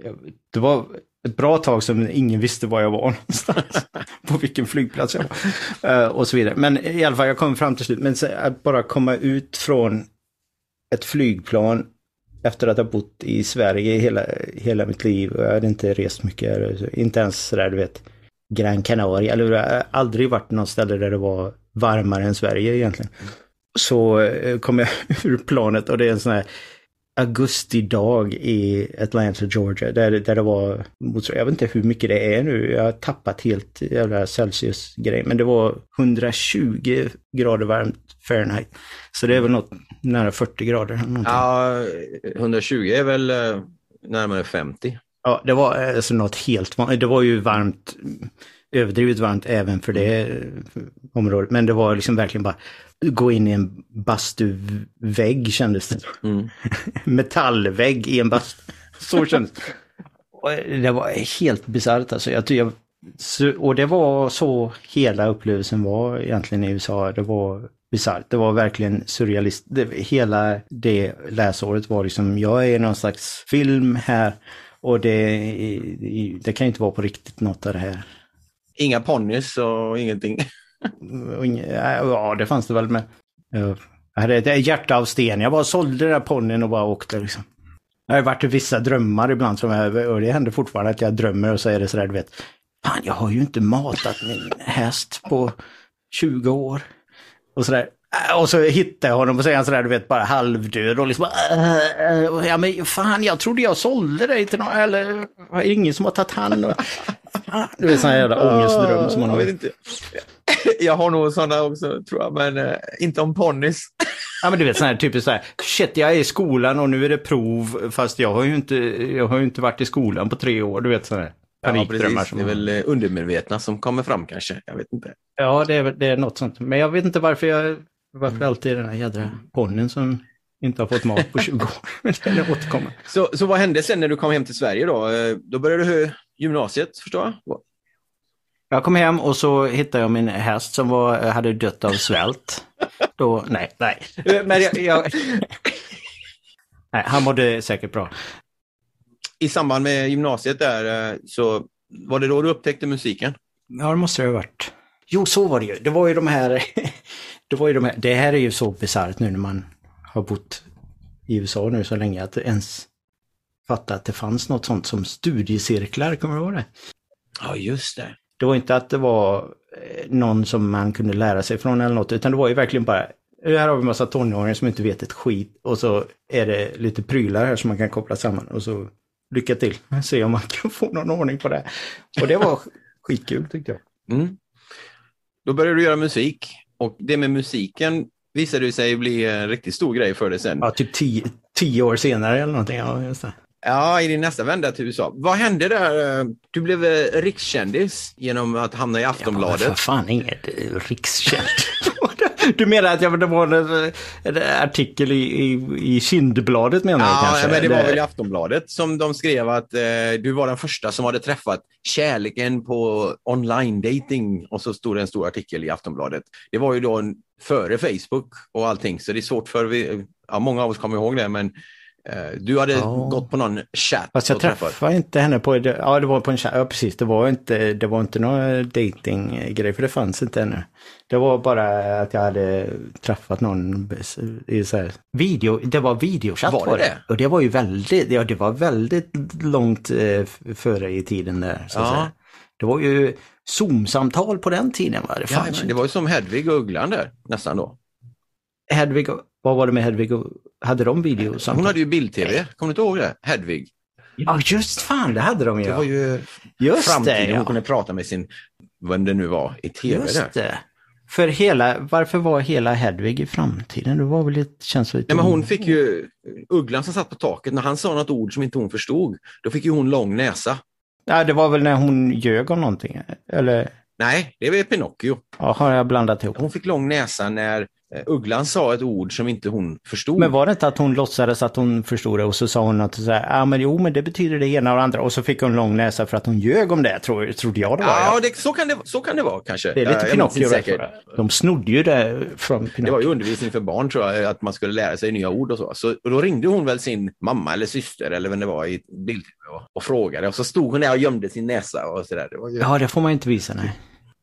jag, det var ett bra tag som ingen visste var jag var någonstans. på vilken flygplats jag var. Eh, och så vidare. Men i alla fall, jag kom fram till slut. Men så, att bara komma ut från ett flygplan efter att ha bott i Sverige hela, hela mitt liv. Och jag hade inte rest mycket. Inte ens sådär, du vet, Gran Canaria. Eller jag har aldrig varit någon ställe där det var varmare än Sverige egentligen. Så eh, kom jag ur planet och det är en sån här augustidag i Atlanta, Georgia. Där, där det var, jag vet inte hur mycket det är nu, jag har tappat helt jävla Celsius-grej. Men det var 120 grader varmt Fahrenheit. Så det är väl något nära 40 grader. någonting. Ja, 120 är väl eh, närmare 50. Ja, det var alltså något helt vanligt. Det var ju varmt, överdrivet varmt även för det området. Men det var liksom verkligen bara gå in i en bastuvägg kändes det. Mm. Metallvägg i en bastu. Så kändes det. Det var helt bisarrt alltså. Jag, jag, och det var så hela upplevelsen var egentligen i USA. Det var bisarrt. Det var verkligen surrealist. Det, hela det läsåret var liksom, jag är i någon slags film här och det, det kan ju inte vara på riktigt något av det här. Inga ponnys och ingenting. Ja, det fanns det väl med. Eh, jag hade ett hjärta av sten. Jag bara sålde den där ponnyn och bara åkte liksom. Det har varit vissa drömmar ibland som jag, och det händer fortfarande att jag drömmer och så är det sådär, du vet. Fan, jag har ju inte matat min häst på 20 år. Och sådär. Äh, Och så hittar jag honom och så är han sådär, du vet, bara halvdöd och liksom äh, äh, Ja men fan, jag trodde jag sålde dig till någon, eller det ingen som har tagit hand om... Fan, Du vet, sån här jävla ångestdröm som man jag har. vet inte. Jag har nog sådana också tror jag, men eh, inte om ponnys. Ja men du vet sån här typiskt så här, shit jag är i skolan och nu är det prov fast jag har ju inte, jag har inte varit i skolan på tre år, du vet sådana här Ja, precis. som Det är väl eh, undermedvetna som kommer fram kanske. Jag vet inte. Ja det är, det är något sånt. Men jag vet inte varför jag, varför Mm. alltid den här jädra ponnyn som inte har fått mat på 20 år. Återkommer. Så, så vad hände sen när du kom hem till Sverige då? Eh, Då började du gymnasiet, förstår jag? Jag kom hem och så hittade jag min häst som var, hade dött av svält. Då, nej, nej. Men jag, jag... Nej, han mådde säkert bra. I samband med gymnasiet där, eh, så var det då du upptäckte musiken? Ja, det måste det ha varit. Jo, så var det ju. Det var ju de här... det var ju de här... Det här är ju så bisarrt nu när man har bott i USA nu så länge att ens fatta att det fanns något sånt som studiecirklar, kommer du ihåg det? Ja, just det. Det var inte att det var eh, någon som man kunde lära sig från eller något, utan det var ju verkligen bara här har vi massa tonåringar som inte vet ett skit och så är det lite prylar här som man kan koppla samman och så lycka till. Se om man kan få någon ordning på det. Och det var skitkul tyckte jag. Mm. Då började du göra musik och det med musiken visade sig bli en riktigt stor grej för dig sen. Ja, typ tio, tio år senare eller någonting. Ja, just det. Ja, i din nästa vända till USA. Vad hände där? Du blev eh, rikskändis genom att hamna i Ja, Aftonbladet. för fan inget rikskänt. Du menar att jag, det var en, en artikel i, i, i Kindbladet menar du Ja, kanske? men det var väl i Aftonbladet som de skrev att eh, du var den första som hade träffat kärleken på online dating och så stod det en stor artikel i Aftonbladet. Det var ju då en, före Facebook och allting, så det är svårt för vi, ja, många av oss kommer ihåg det, men Du hade Ja. gått på någon chatt Fast jag träffat. träffade inte henne på, ja det var på en chatt, ja precis, det var inte, det var inte någon datinggrej för det fanns inte ännu. Det var bara att jag hade träffat någon i så här, video, det var videochatt Var det det? Och det var ju väldigt, ja det var väldigt långt eh, före i tiden där. Så att Ja. säga. Det var ju Zoom-samtal på den tiden va? Det Ja, men ju det var ju som Hedvig och Ugglan där, nästan då. Hedvig, vad var det med Hedvig och, hade de videosamtal? Hon hade ju bild-tv, kommer du inte ihåg det? Hedvig. Ja just fan, det hade de ju. Det var ju Just framtiden, det, ja. hon kunde prata med sin, vem det nu var, i tv Just där. det. För hela, varför var hela Hedvig i framtiden? Det var väl lite, känns lite... Nej, men hon fick ju, Ugglan som satt på taket, när han sa något ord som inte hon förstod, då fick ju hon lång näsa. Ja, det var väl när hon ljög om någonting. Eller, Nej, det var Pinocchio. ja, har jag blandat ihop? Hon fick lång näsa när Ugglan sa ett ord som inte hon förstod. Men var det inte att hon låtsades att hon förstod det och så sa hon att så här, ja men jo men det betyder det ena och det andra och så fick hon lång näsa för att hon ljög om det, tror, trodde jag det var. Ja, ja. det, så, kan det, så kan det vara kanske. Det är lite Pinocchio. säkert. De snodde ju det från Det var Pinocchio. ju undervisning för barn tror jag, att man skulle lära sig nya ord och så. så och då ringde hon väl sin mamma eller syster eller vem det var i bild och, och frågade. Och så stod hon där och gömde sin näsa och sådär. Ju, Ja, det får man inte visa, nej.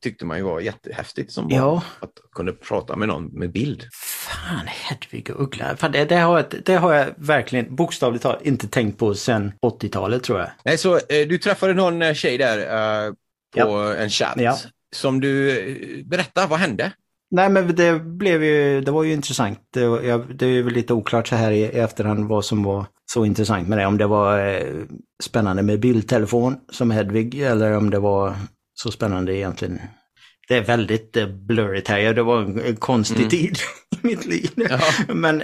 Tyckte man ju var jättehäftigt som barn. Ja. Att kunna prata med någon med bild. Fan, Hedvig och Uggla. Fan, det, det, har jag, det har jag verkligen bokstavligt talat inte tänkt på sedan 80-talet tror jag. Nej, så eh, du träffade någon eh, tjej där eh, på en chatt. Ja. Som du, eh, berätta, vad hände? Nej men det blev ju, det var ju intressant. Det, jag, det är väl lite oklart så här i, i efterhand vad som var så intressant med det. Om det var eh, spännande med bildtelefon som Hedvig eller om det var så spännande egentligen. Det är väldigt eh, blurrigt här. Det var en, konstig tid i mitt liv. Ja. Men,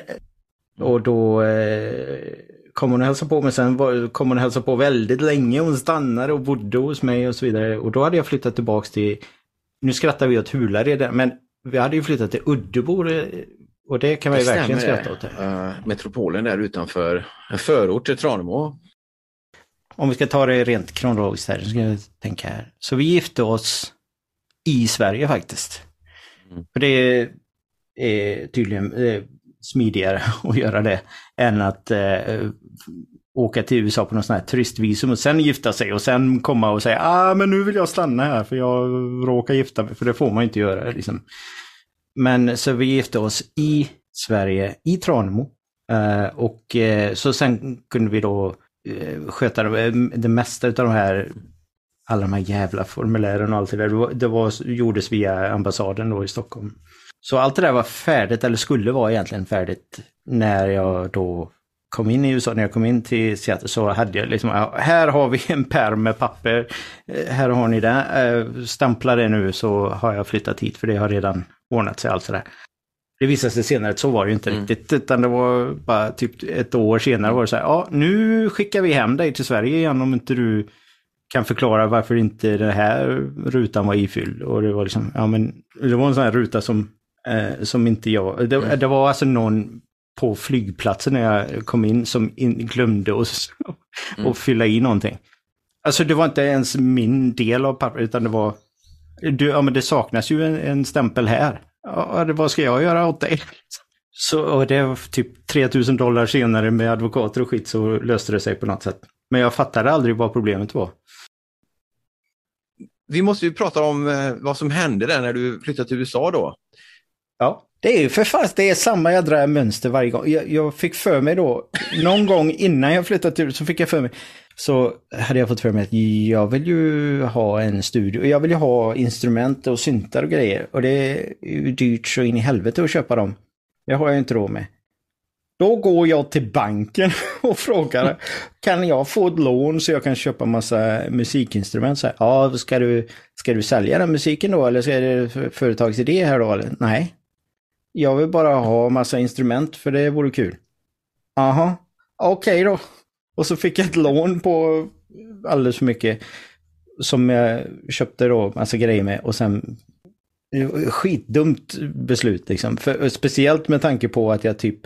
och då eh, kom hon och hälsade på mig. Sen var, kom hon och hälsade på väldigt länge. Hon stannade och bodde hos mig och så vidare. Och då hade jag flyttat tillbaks till, nu skrattar vi åt Hulared, men vi hade ju flyttat till Uddebo eh, och det kan man ju verkligen skratta åt. Eh, metropolen där utanför, en förort till Tranemo. Om vi ska ta det rent kronologiskt här, så ska jag tänka här. Så vi gifte oss i Sverige faktiskt. Mm. För det är tydligen eh, smidigare att göra det än att eh, åka till USA på någon sån här turistvisum och sen gifta sig och sen komma och säga ah men nu vill jag stanna här för jag råkar gifta mig, för det får man inte göra. Liksom. Men så vi gifte oss i Sverige, i Tranemo. Eh, och eh, så sen kunde vi då Eh, sköta det, eh, det mesta av de här alla de här jävla formulären och allt det där. Det, var, det var, gjordes via ambassaden då i Stockholm. Så allt det där var färdigt, eller skulle vara egentligen färdigt, när jag då kom in i USA, när jag kom in till Seattle så hade jag liksom, här har vi en pärm med papper, eh, här har ni det, stampla stämpla det nu så har jag flyttat hit för det har redan ordnat sig allt det där. Det visade sig senare att så var det ju inte Mm. riktigt, utan det var bara typ ett år senare var det så här, ja nu skickar vi hem dig till Sverige igen om inte du kan förklara varför inte den här rutan var ifylld. Och det var liksom, ja men, det var en sån här ruta som, eh, som inte jag, det, det var alltså någon på flygplatsen när jag kom in som in, glömde att att fylla i någonting. Alltså det var inte ens min del av pappret utan det var, du, ja men det saknas ju en, en stämpel här. Ja, det, vad ska jag göra åt dig? Så och det var typ 3000 dollar senare med advokater och skit så löste det sig på något sätt. Men jag fattade aldrig vad problemet var. Vi måste ju prata om eh, vad som hände där när du flyttade till USA då. Ja. Det är ju för fast det är samma jädra mönster varje gång. Jag, jag fick för mig då, någon gång innan jag flyttade till så fick jag för mig, så hade jag fått för mig att jag vill ju ha en studio, jag vill ju ha instrument och syntar och grejer. Och det är ju dyrt så in i helvete att köpa dem. Det har jag inte råd med. Då går jag till banken och frågar, kan jag få ett lån så jag kan köpa massa musikinstrument? Så här, ja, ska du, ska du sälja den musiken då eller ska det företagsidé här då? Eller? Nej, jag vill bara ha massa instrument för det vore kul. Aha, okej då. Och så fick jag ett lån på alldeles för mycket som jag köpte då massa grejer med och sen skitdumt beslut liksom. För, speciellt med tanke på att jag typ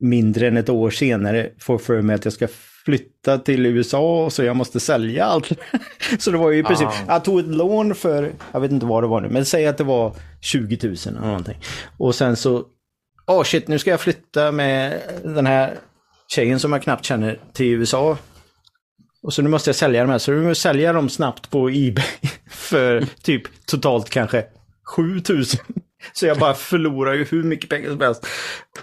mindre än ett år senare får för mig att jag ska flytta till USA så jag måste sälja allt. Så det var ju i princip, Ah. jag tog ett lån för, jag vet inte vad det var nu, men säg att det var 20 000 eller någonting. Och sen så, åh oh shit, nu ska jag flytta med den här tjejen som jag knappt känner till USA. Och så nu måste jag sälja de här, så nu måste jag sälja dem snabbt på Ebay för typ totalt kanske 7000. Så jag bara förlorar ju hur mycket pengar som helst.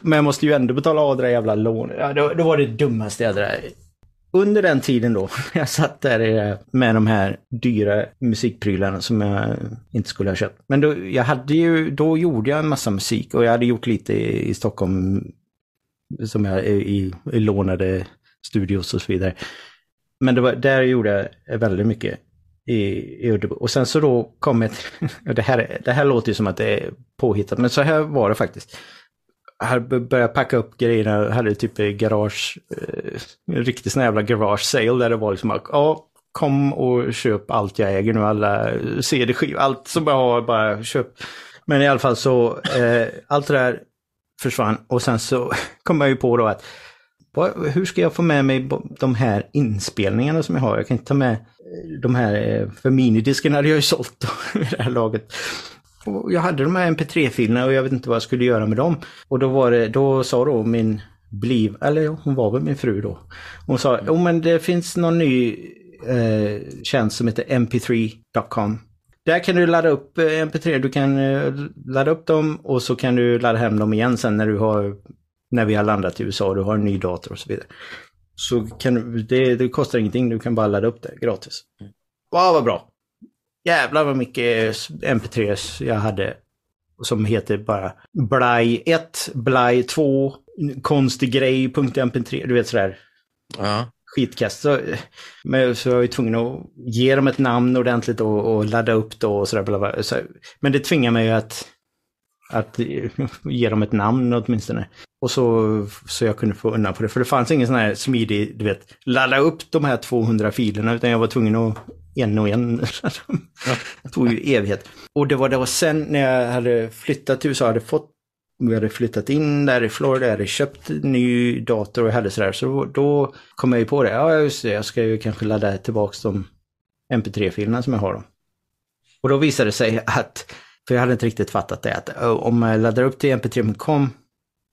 Men jag måste ju ändå betala av det där jävla lånet. Ja, det, det var det dummaste jag hade under den tiden då, jag satt där med de här dyra musikprylarna som jag inte skulle ha köpt. Men då, jag hade ju, då gjorde jag en massa musik och jag hade gjort lite i Stockholm som jag i, i lånade studios och så vidare. Men det var, där gjorde jag väldigt mycket i, i Uddebo. Och sen så då kom ett, det här, det här låter ju som att det är påhittat, men så här var det faktiskt hade börjat packa upp grejerna, hade typ garage, eh, en riktig sån jävla garage sale där det var liksom, ja, kom och köp allt jag äger nu, alla CD-skivor, allt som jag har, bara köp. Men i alla fall så, eh, allt det där försvann och sen så kom jag ju på då att hur ska jag få med mig de här inspelningarna som jag har? Jag kan inte ta med eh, de här, eh, för minidisken hade jag ju sålt då, vid det här laget. Och jag hade de här mp3-filerna och jag vet inte vad jag skulle göra med dem. Och då var det, då sa då min bliv, eller ja, hon var väl min fru då. Hon sa, jo men det finns någon ny eh, tjänst som heter mp3.com. Där kan du ladda upp eh, mp3, du kan eh, ladda upp dem och så kan du ladda hem dem igen sen när du har, när vi har landat i USA och du har en ny dator och så vidare. Så kan du, det, det kostar ingenting, du kan bara ladda upp det gratis. Wow, vad bra! jävlar vad mycket MP3 jag hade. Som heter bara Blaj 1, Blaj 2, konstig grej, .mp3, du vet sådär. Ja. Skitkast. Så, men, så jag ju tvungen att ge dem ett namn ordentligt och, och ladda upp det och sådär. Så, men det tvingar mig att, att ge dem ett namn åtminstone. Och så, så jag kunde få undan på det. För det fanns ingen sån här smidig, du vet, ladda upp de här 200 filerna. Utan jag var tvungen att en och en. det tog ju evighet. Och det var då sen när jag hade flyttat till USA, hade fått vi hade flyttat in där i Florida, jag hade köpt ny dator och hade sådär. Så då kom jag ju på det. Ja, just det, jag ska ju kanske ladda tillbaka de MP3-filerna som jag har. Då. Och då visade det sig att, för jag hade inte riktigt fattat det, att oh, om jag laddar upp till mp3.com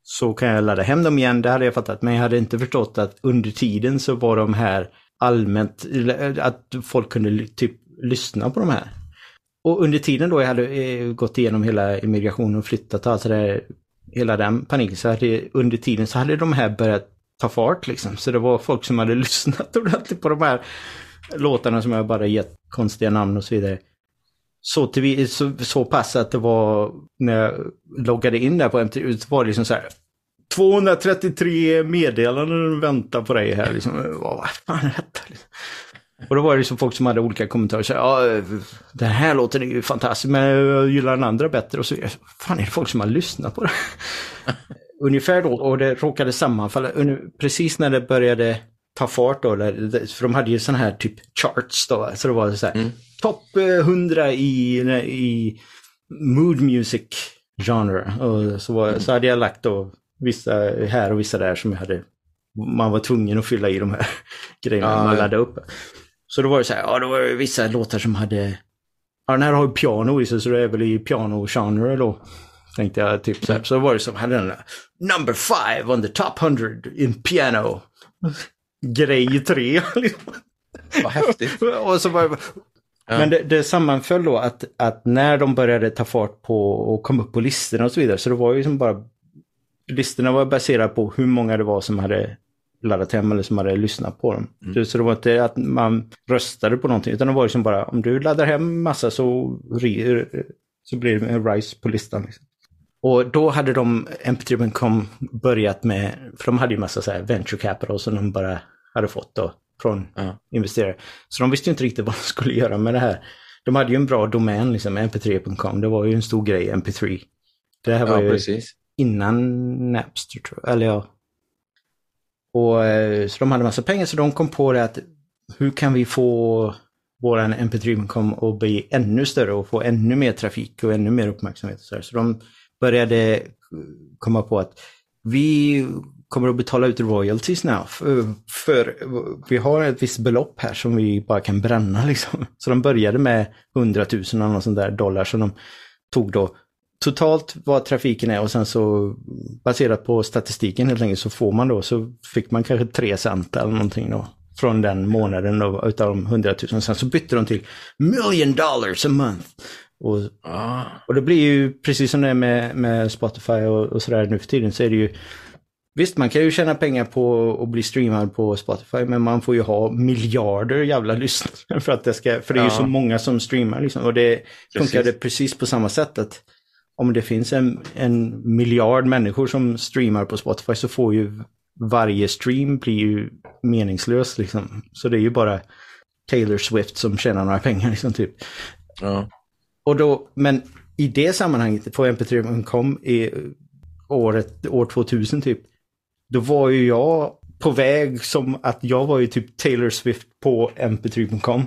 så kan jag ladda hem dem igen, det hade jag fattat. Men jag hade inte förstått att under tiden så var de här allmänt, att folk kunde typ lyssna på de här. Och under tiden då jag hade eh, gått igenom hela immigrationen och flyttat och allt det där, hela den paniken, så hade under tiden så hade de här börjat ta fart liksom. Så det var folk som hade lyssnat ordentligt på de här låtarna som jag bara gett konstiga namn och så vidare. Så, till, så, så pass att det var, när jag loggade in där på MTV, så var det liksom så här, 233 meddelanden väntar på dig här. Liksom. Vad fan är detta? Liksom? Och då var det liksom folk som hade olika kommentarer. Så, ja, den här låten är ju fantastisk, men jag gillar den andra bättre. Och så fan är det folk som har lyssnat på det? Ungefär då, och det råkade sammanfalla precis när det började ta fart då, för de hade ju sådana här typ charts då, så det var så här, mm. topp 100 i, i mood music genre. Och så, var, så hade jag lagt då vissa här och vissa där som jag hade, man var tvungen att fylla i de här grejerna ja, man laddade upp. Så då var det så här, ja då var det vissa låtar som hade, ja den här har ju piano i sig så det är väl i piano-genre då. Tänkte jag typ så här. Så var det som, hade den där, number five on the top hundred in piano. Grej tre. Vad häftigt. och så var det, Ja. Men det, det sammanföll då att, att när de började ta fart på och kom upp på listorna och så vidare, så det var ju som bara listorna var baserade på hur många det var som hade laddat hem eller som hade lyssnat på dem. Mm. Så det var inte att man röstade på någonting, utan det var liksom bara om du laddar hem massa så, så blir det en rise på listan. Liksom. Och då hade de, MP3.com börjat med, för de hade ju massa så här venture capital som de bara hade fått då från ja. investerare. Så de visste inte riktigt vad de skulle göra med det här. De hade ju en bra domän, liksom, mp3.com. Det var ju en stor grej, mp3. Det här var ja, ju precis innan Napster tror jag, eller ja. Och, eh, så de hade massa pengar så de kom på det att hur kan vi få våran MP3-kom att bli ännu större och få ännu mer trafik och ännu mer uppmärksamhet. Så, så de började eh, komma på att vi kommer att betala ut royalties nu. För, för, vi har ett visst belopp här som vi bara kan bränna liksom. Så de började med 100 000 eller något sånt där dollar som de tog då totalt vad trafiken är och sen så baserat på statistiken helt enkelt så får man då, så fick man kanske 3 cent eller någonting då. Från den månaden då, utav de 100 000. Sen så bytte de till million dollars a month. Och, Ah. och det blir ju precis som det är med, med Spotify och, och sådär nu för tiden så är det ju Visst, man kan ju tjäna pengar på att bli streamad på Spotify, men man får ju ha miljarder jävla lyssnare för att det ska, för det är ju Ja. så många som streamar liksom. Och det Precis. funkar det precis på samma sätt att om det finns en, en miljard människor som streamar på Spotify så får ju varje stream bli ju meningslös liksom. Så det är ju bara Taylor Swift som tjänar några pengar liksom typ. Ja. Och då, men i det sammanhanget på mp3.com i året, år 2000 typ, då var ju jag på väg som att jag var ju typ Taylor Swift på mp3.com.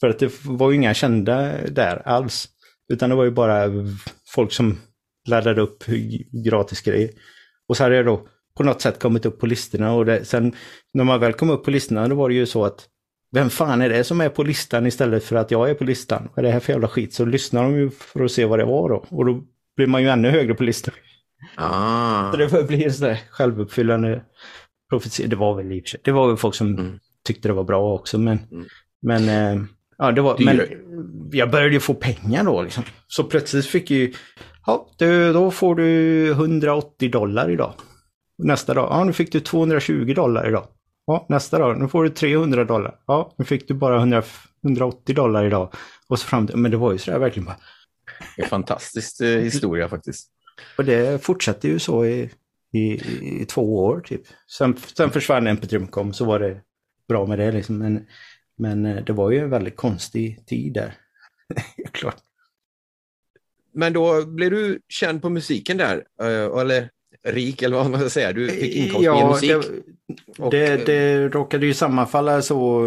För att det var ju inga kända där alls. Utan det var ju bara folk som laddade upp gratis grejer. Och så hade jag då på något sätt kommit upp på listorna och det, sen när man väl kom upp på listorna då var det ju så att vem fan är det som är på listan istället för att jag är på listan? Vad är det här för jävla skit? Så lyssnar de ju för att se vad det var då. Och då blir man ju ännu högre på listan. Ah. Så det blir en sån där självuppfyllande profetia. Det var väl i och för sig. Det var väl folk som Mm. tyckte det var bra också. Men, Mm. men, eh, ja, det var, men jag började ju få pengar då. Liksom. Så plötsligt fick jag ju, ja, du, då får du 180 dollar idag. Nästa dag, ja nu fick du 220 dollar idag. Ja, nästa dag, nu får du 300 dollar. Ja, nu fick du bara 100, 180 dollar idag. Och så fram till, men det var ju sådär verkligen bara. Det är fantastisk eh, historia faktiskt. Och det fortsatte ju så i, i, i två år typ. Sen, sen försvann mp3.com så var det bra med det liksom. Men, men eh, det var ju en väldigt konstig tid där. Klart. Men då blev du känd på musiken där, eh, eller rik eller vad man ska säga. Du fick inkomst via musik. det, Och, det, eh, det råkade ju sammanfalla så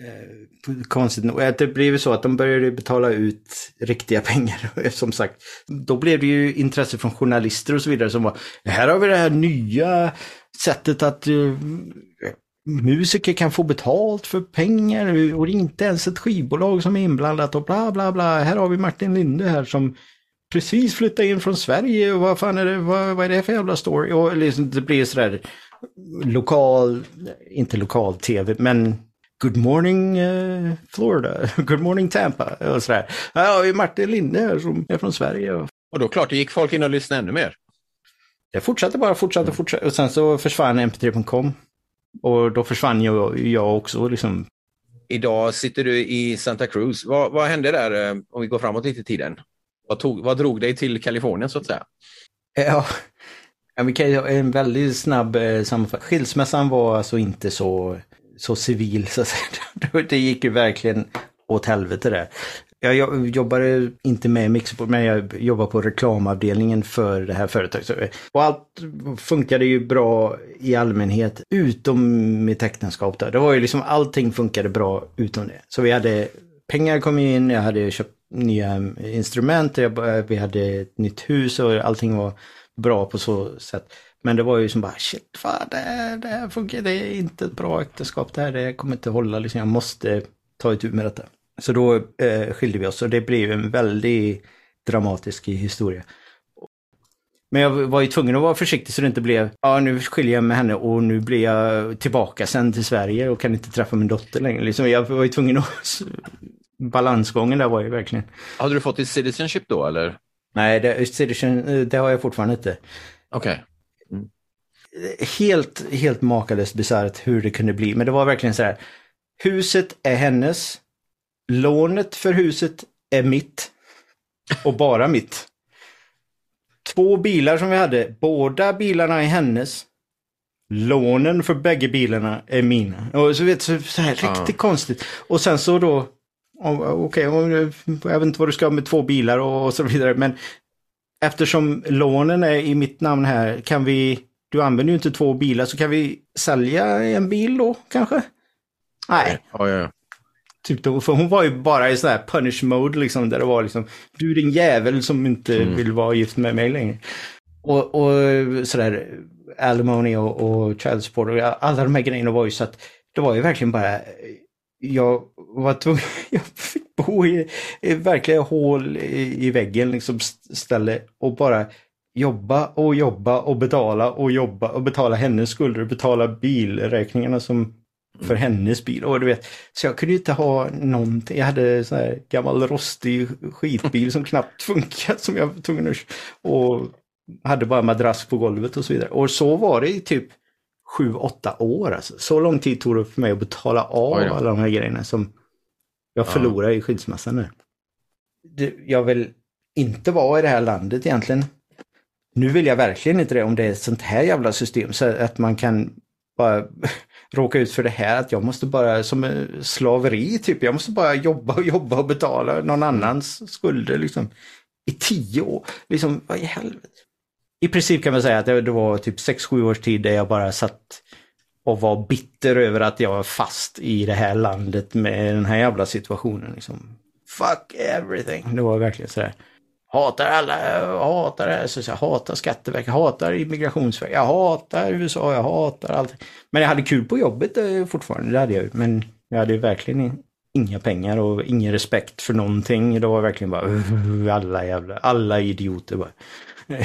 eh, konstigt nog. Det blev ju så att de började betala ut riktiga pengar. Som sagt, då blev det ju intresse från journalister och så vidare som var, här har vi det här nya sättet att eh, musiker kan få betalt för pengar och det är inte ens ett skivbolag som är inblandat och bla bla bla. Här har vi Martin Linde här som precis flyttade in från Sverige och vad fan är det, vad, vad är det för jävla story? Och liksom, det blir sådär lokal, inte lokal tv, men Good morning eh, Florida, Good morning Tampa och sådär. Här har vi Martin Linde här som är från Sverige. Och och då klart, det gick folk in och lyssnade ännu mer. det fortsatte bara, fortsatte, fortsatte. Och sen så försvann mp3.com. Och då försvann jag, jag också liksom. Idag sitter du i Santa Cruz. Vad, vad hände där, eh, om vi går framåt lite i tiden? Vad, tog, vad drog dig till Kalifornien så att säga? Ja, ja vi kan ju en väldigt snabb eh, sammanfattning. Skilsmässan var alltså inte så, så civil så att säga. Det gick ju verkligen åt helvete där. Jag jobbade inte med Mixerport, men jag jobbar på reklamavdelningen för det här företaget. Eh, och allt funkade ju bra i allmänhet, utom mitt äktenskap. Där. Det var ju liksom allting funkade bra utom det. Så vi hade, pengar kom ju in, jag hade köpt nya instrument, jag, vi hade ett nytt hus och allting var bra på så sätt. Men det var ju som bara shit, fan, det, här- det här funkar, det är inte ett bra äktenskap det här, det kommer inte hålla liksom, jag måste ta itu med detta. Så då eh, skilde vi oss och det blev en väldigt dramatisk historia. Men jag var ju tvungen att vara försiktig så det inte blev, ja nu skiljer jag med henne och nu blir jag tillbaka sen till Sverige och kan inte träffa min dotter längre. Liksom, jag var ju tvungen att, balansgången där var ju verkligen. Hade du fått ditt citizenship då eller? Nej, det, citizen, det har jag fortfarande inte. Okej. Helt, helt makalöst bisarrt hur det kunde bli. Men det var verkligen så här. Huset är hennes. Lånet för huset är mitt. Och bara mitt. Två bilar som vi hade. Båda bilarna är hennes. Lånen för bägge bilarna är mina. Och så vet så, så här riktigt konstigt. Och sen så då. Okej, om- jag vet inte vad du ska med två bilar och, och så vidare. Men eftersom lånen är i mitt namn här kan vi. Du använder ju inte två bilar så kan vi sälja en bil då kanske? Nej, Ja, ja, ja. Typ då, för hon var ju bara i sån här punish mode liksom, där det var liksom, du är din jävel som inte vill vara gift med mig längre. Och, och sådär, alimony och, och child support och alla de här grejerna var ju så att det var ju verkligen bara jag var tvungen, jag fick bo i, i verkliga hål i, i väggen liksom ställe och bara jobba och jobba och betala och jobba och betala hennes skulder och betala bilräkningarna som för hennes bil. Och du vet, så jag kunde inte ha någonting. Jag hade sån här gammal rostig skitbil som knappt funkat som jag var tvungen att... Och hade bara madrass på golvet och så vidare. Och så var det i typ sju, åtta år. Alltså. Så lång tid tog det för mig att betala av alla de här grejerna som jag förlorade ja. i skilsmässan nu. Jag vill inte vara i det här landet egentligen. Nu vill jag verkligen inte det om det är ett sånt här jävla system så att man kan bara råka ut för det här att jag måste bara som slaveri typ. Jag måste bara jobba och jobba och betala någon annans skulder liksom. I tio år. Liksom, vad i helvete i princip kan man säga att det, var typ 6-7 års tid där jag bara satt och var bitter över att jag var fast i det här landet med den här jävla situationen. Liksom. Fuck everything. Det var verkligen sådär. Hatar alla, hatar det här, så jag hatar Skatteverket, hatar Immigrationsverket, jag hatar USA, jag hatar allt. Men jag hade kul på jobbet eh, fortfarande, det hade jag Men jag hade verkligen inga pengar och ingen respekt för någonting. Det var verkligen bara alla jävla, alla idioter bara.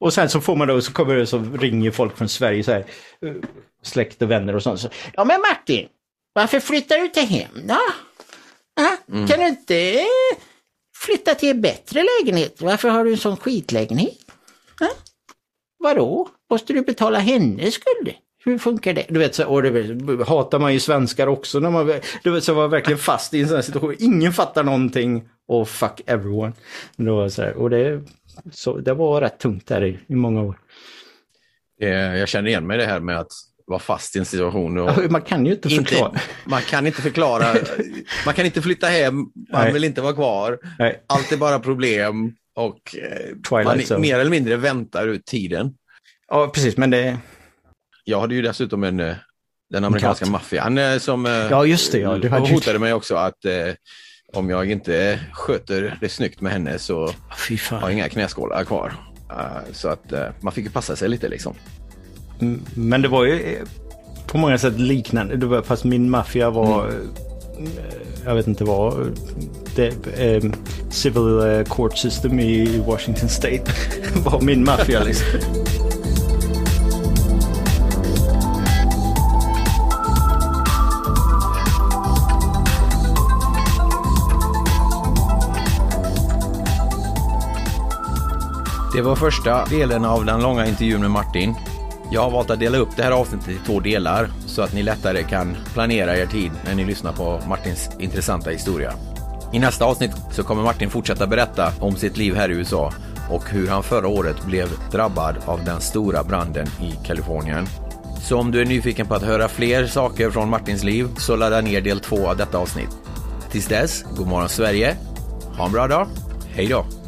och sen så får man då, så kommer det så ringer folk från Sverige så här, eh, släkt och vänner och sånt. Så, ja men Martin, varför flyttar du inte hem då? Mm. Kan du inte flytta till en bättre lägenhet? Varför har du en sån skitlägenhet? Ja? Vadå? Måste du betala hennes skulder? Hur funkar det? Du vet, så, och det hatar man ju svenskar också när man, du vet, så var verkligen fast i en sån här situation. Ingen fattar någonting och fuck everyone. Det var så här, och det så det var rätt tungt där i, i många år. Jag känner igen mig det här med att vara fast i en situation. Och man kan ju inte förklara. Inte, man kan inte förklara. man kan inte flytta hem, man Nej. vill inte vara kvar. Nej. Allt är bara problem och eh, man zone. mer eller mindre väntar ut tiden. Ja, precis, men det... Jag hade ju dessutom en, eh, den amerikanska maffian eh, som ja, just det, ja. du hotade mig också att om jag inte sköter det snyggt med henne så har jag inga knäskålar kvar. Så att man fick ju passa sig lite liksom. Men det var ju eh, på många sätt liknande. Det var, fast min maffia var, mm. jag vet inte vad, det, eh, civil court system i Washington State var min maffia liksom. Det var första delen av den långa intervjun med Martin. Jag har valt att dela upp det här avsnittet i två delar så att ni lättare kan planera er tid när ni lyssnar på Martins intressanta historia. I nästa avsnitt så kommer Martin fortsätta berätta om sitt liv här i USA och hur han förra året blev drabbad av den stora branden i Kalifornien. Så om du är nyfiken på att höra fler saker från Martins liv så ladda ner del två av detta avsnitt. Tills dess, god morgon Sverige, ha en bra dag, hej då!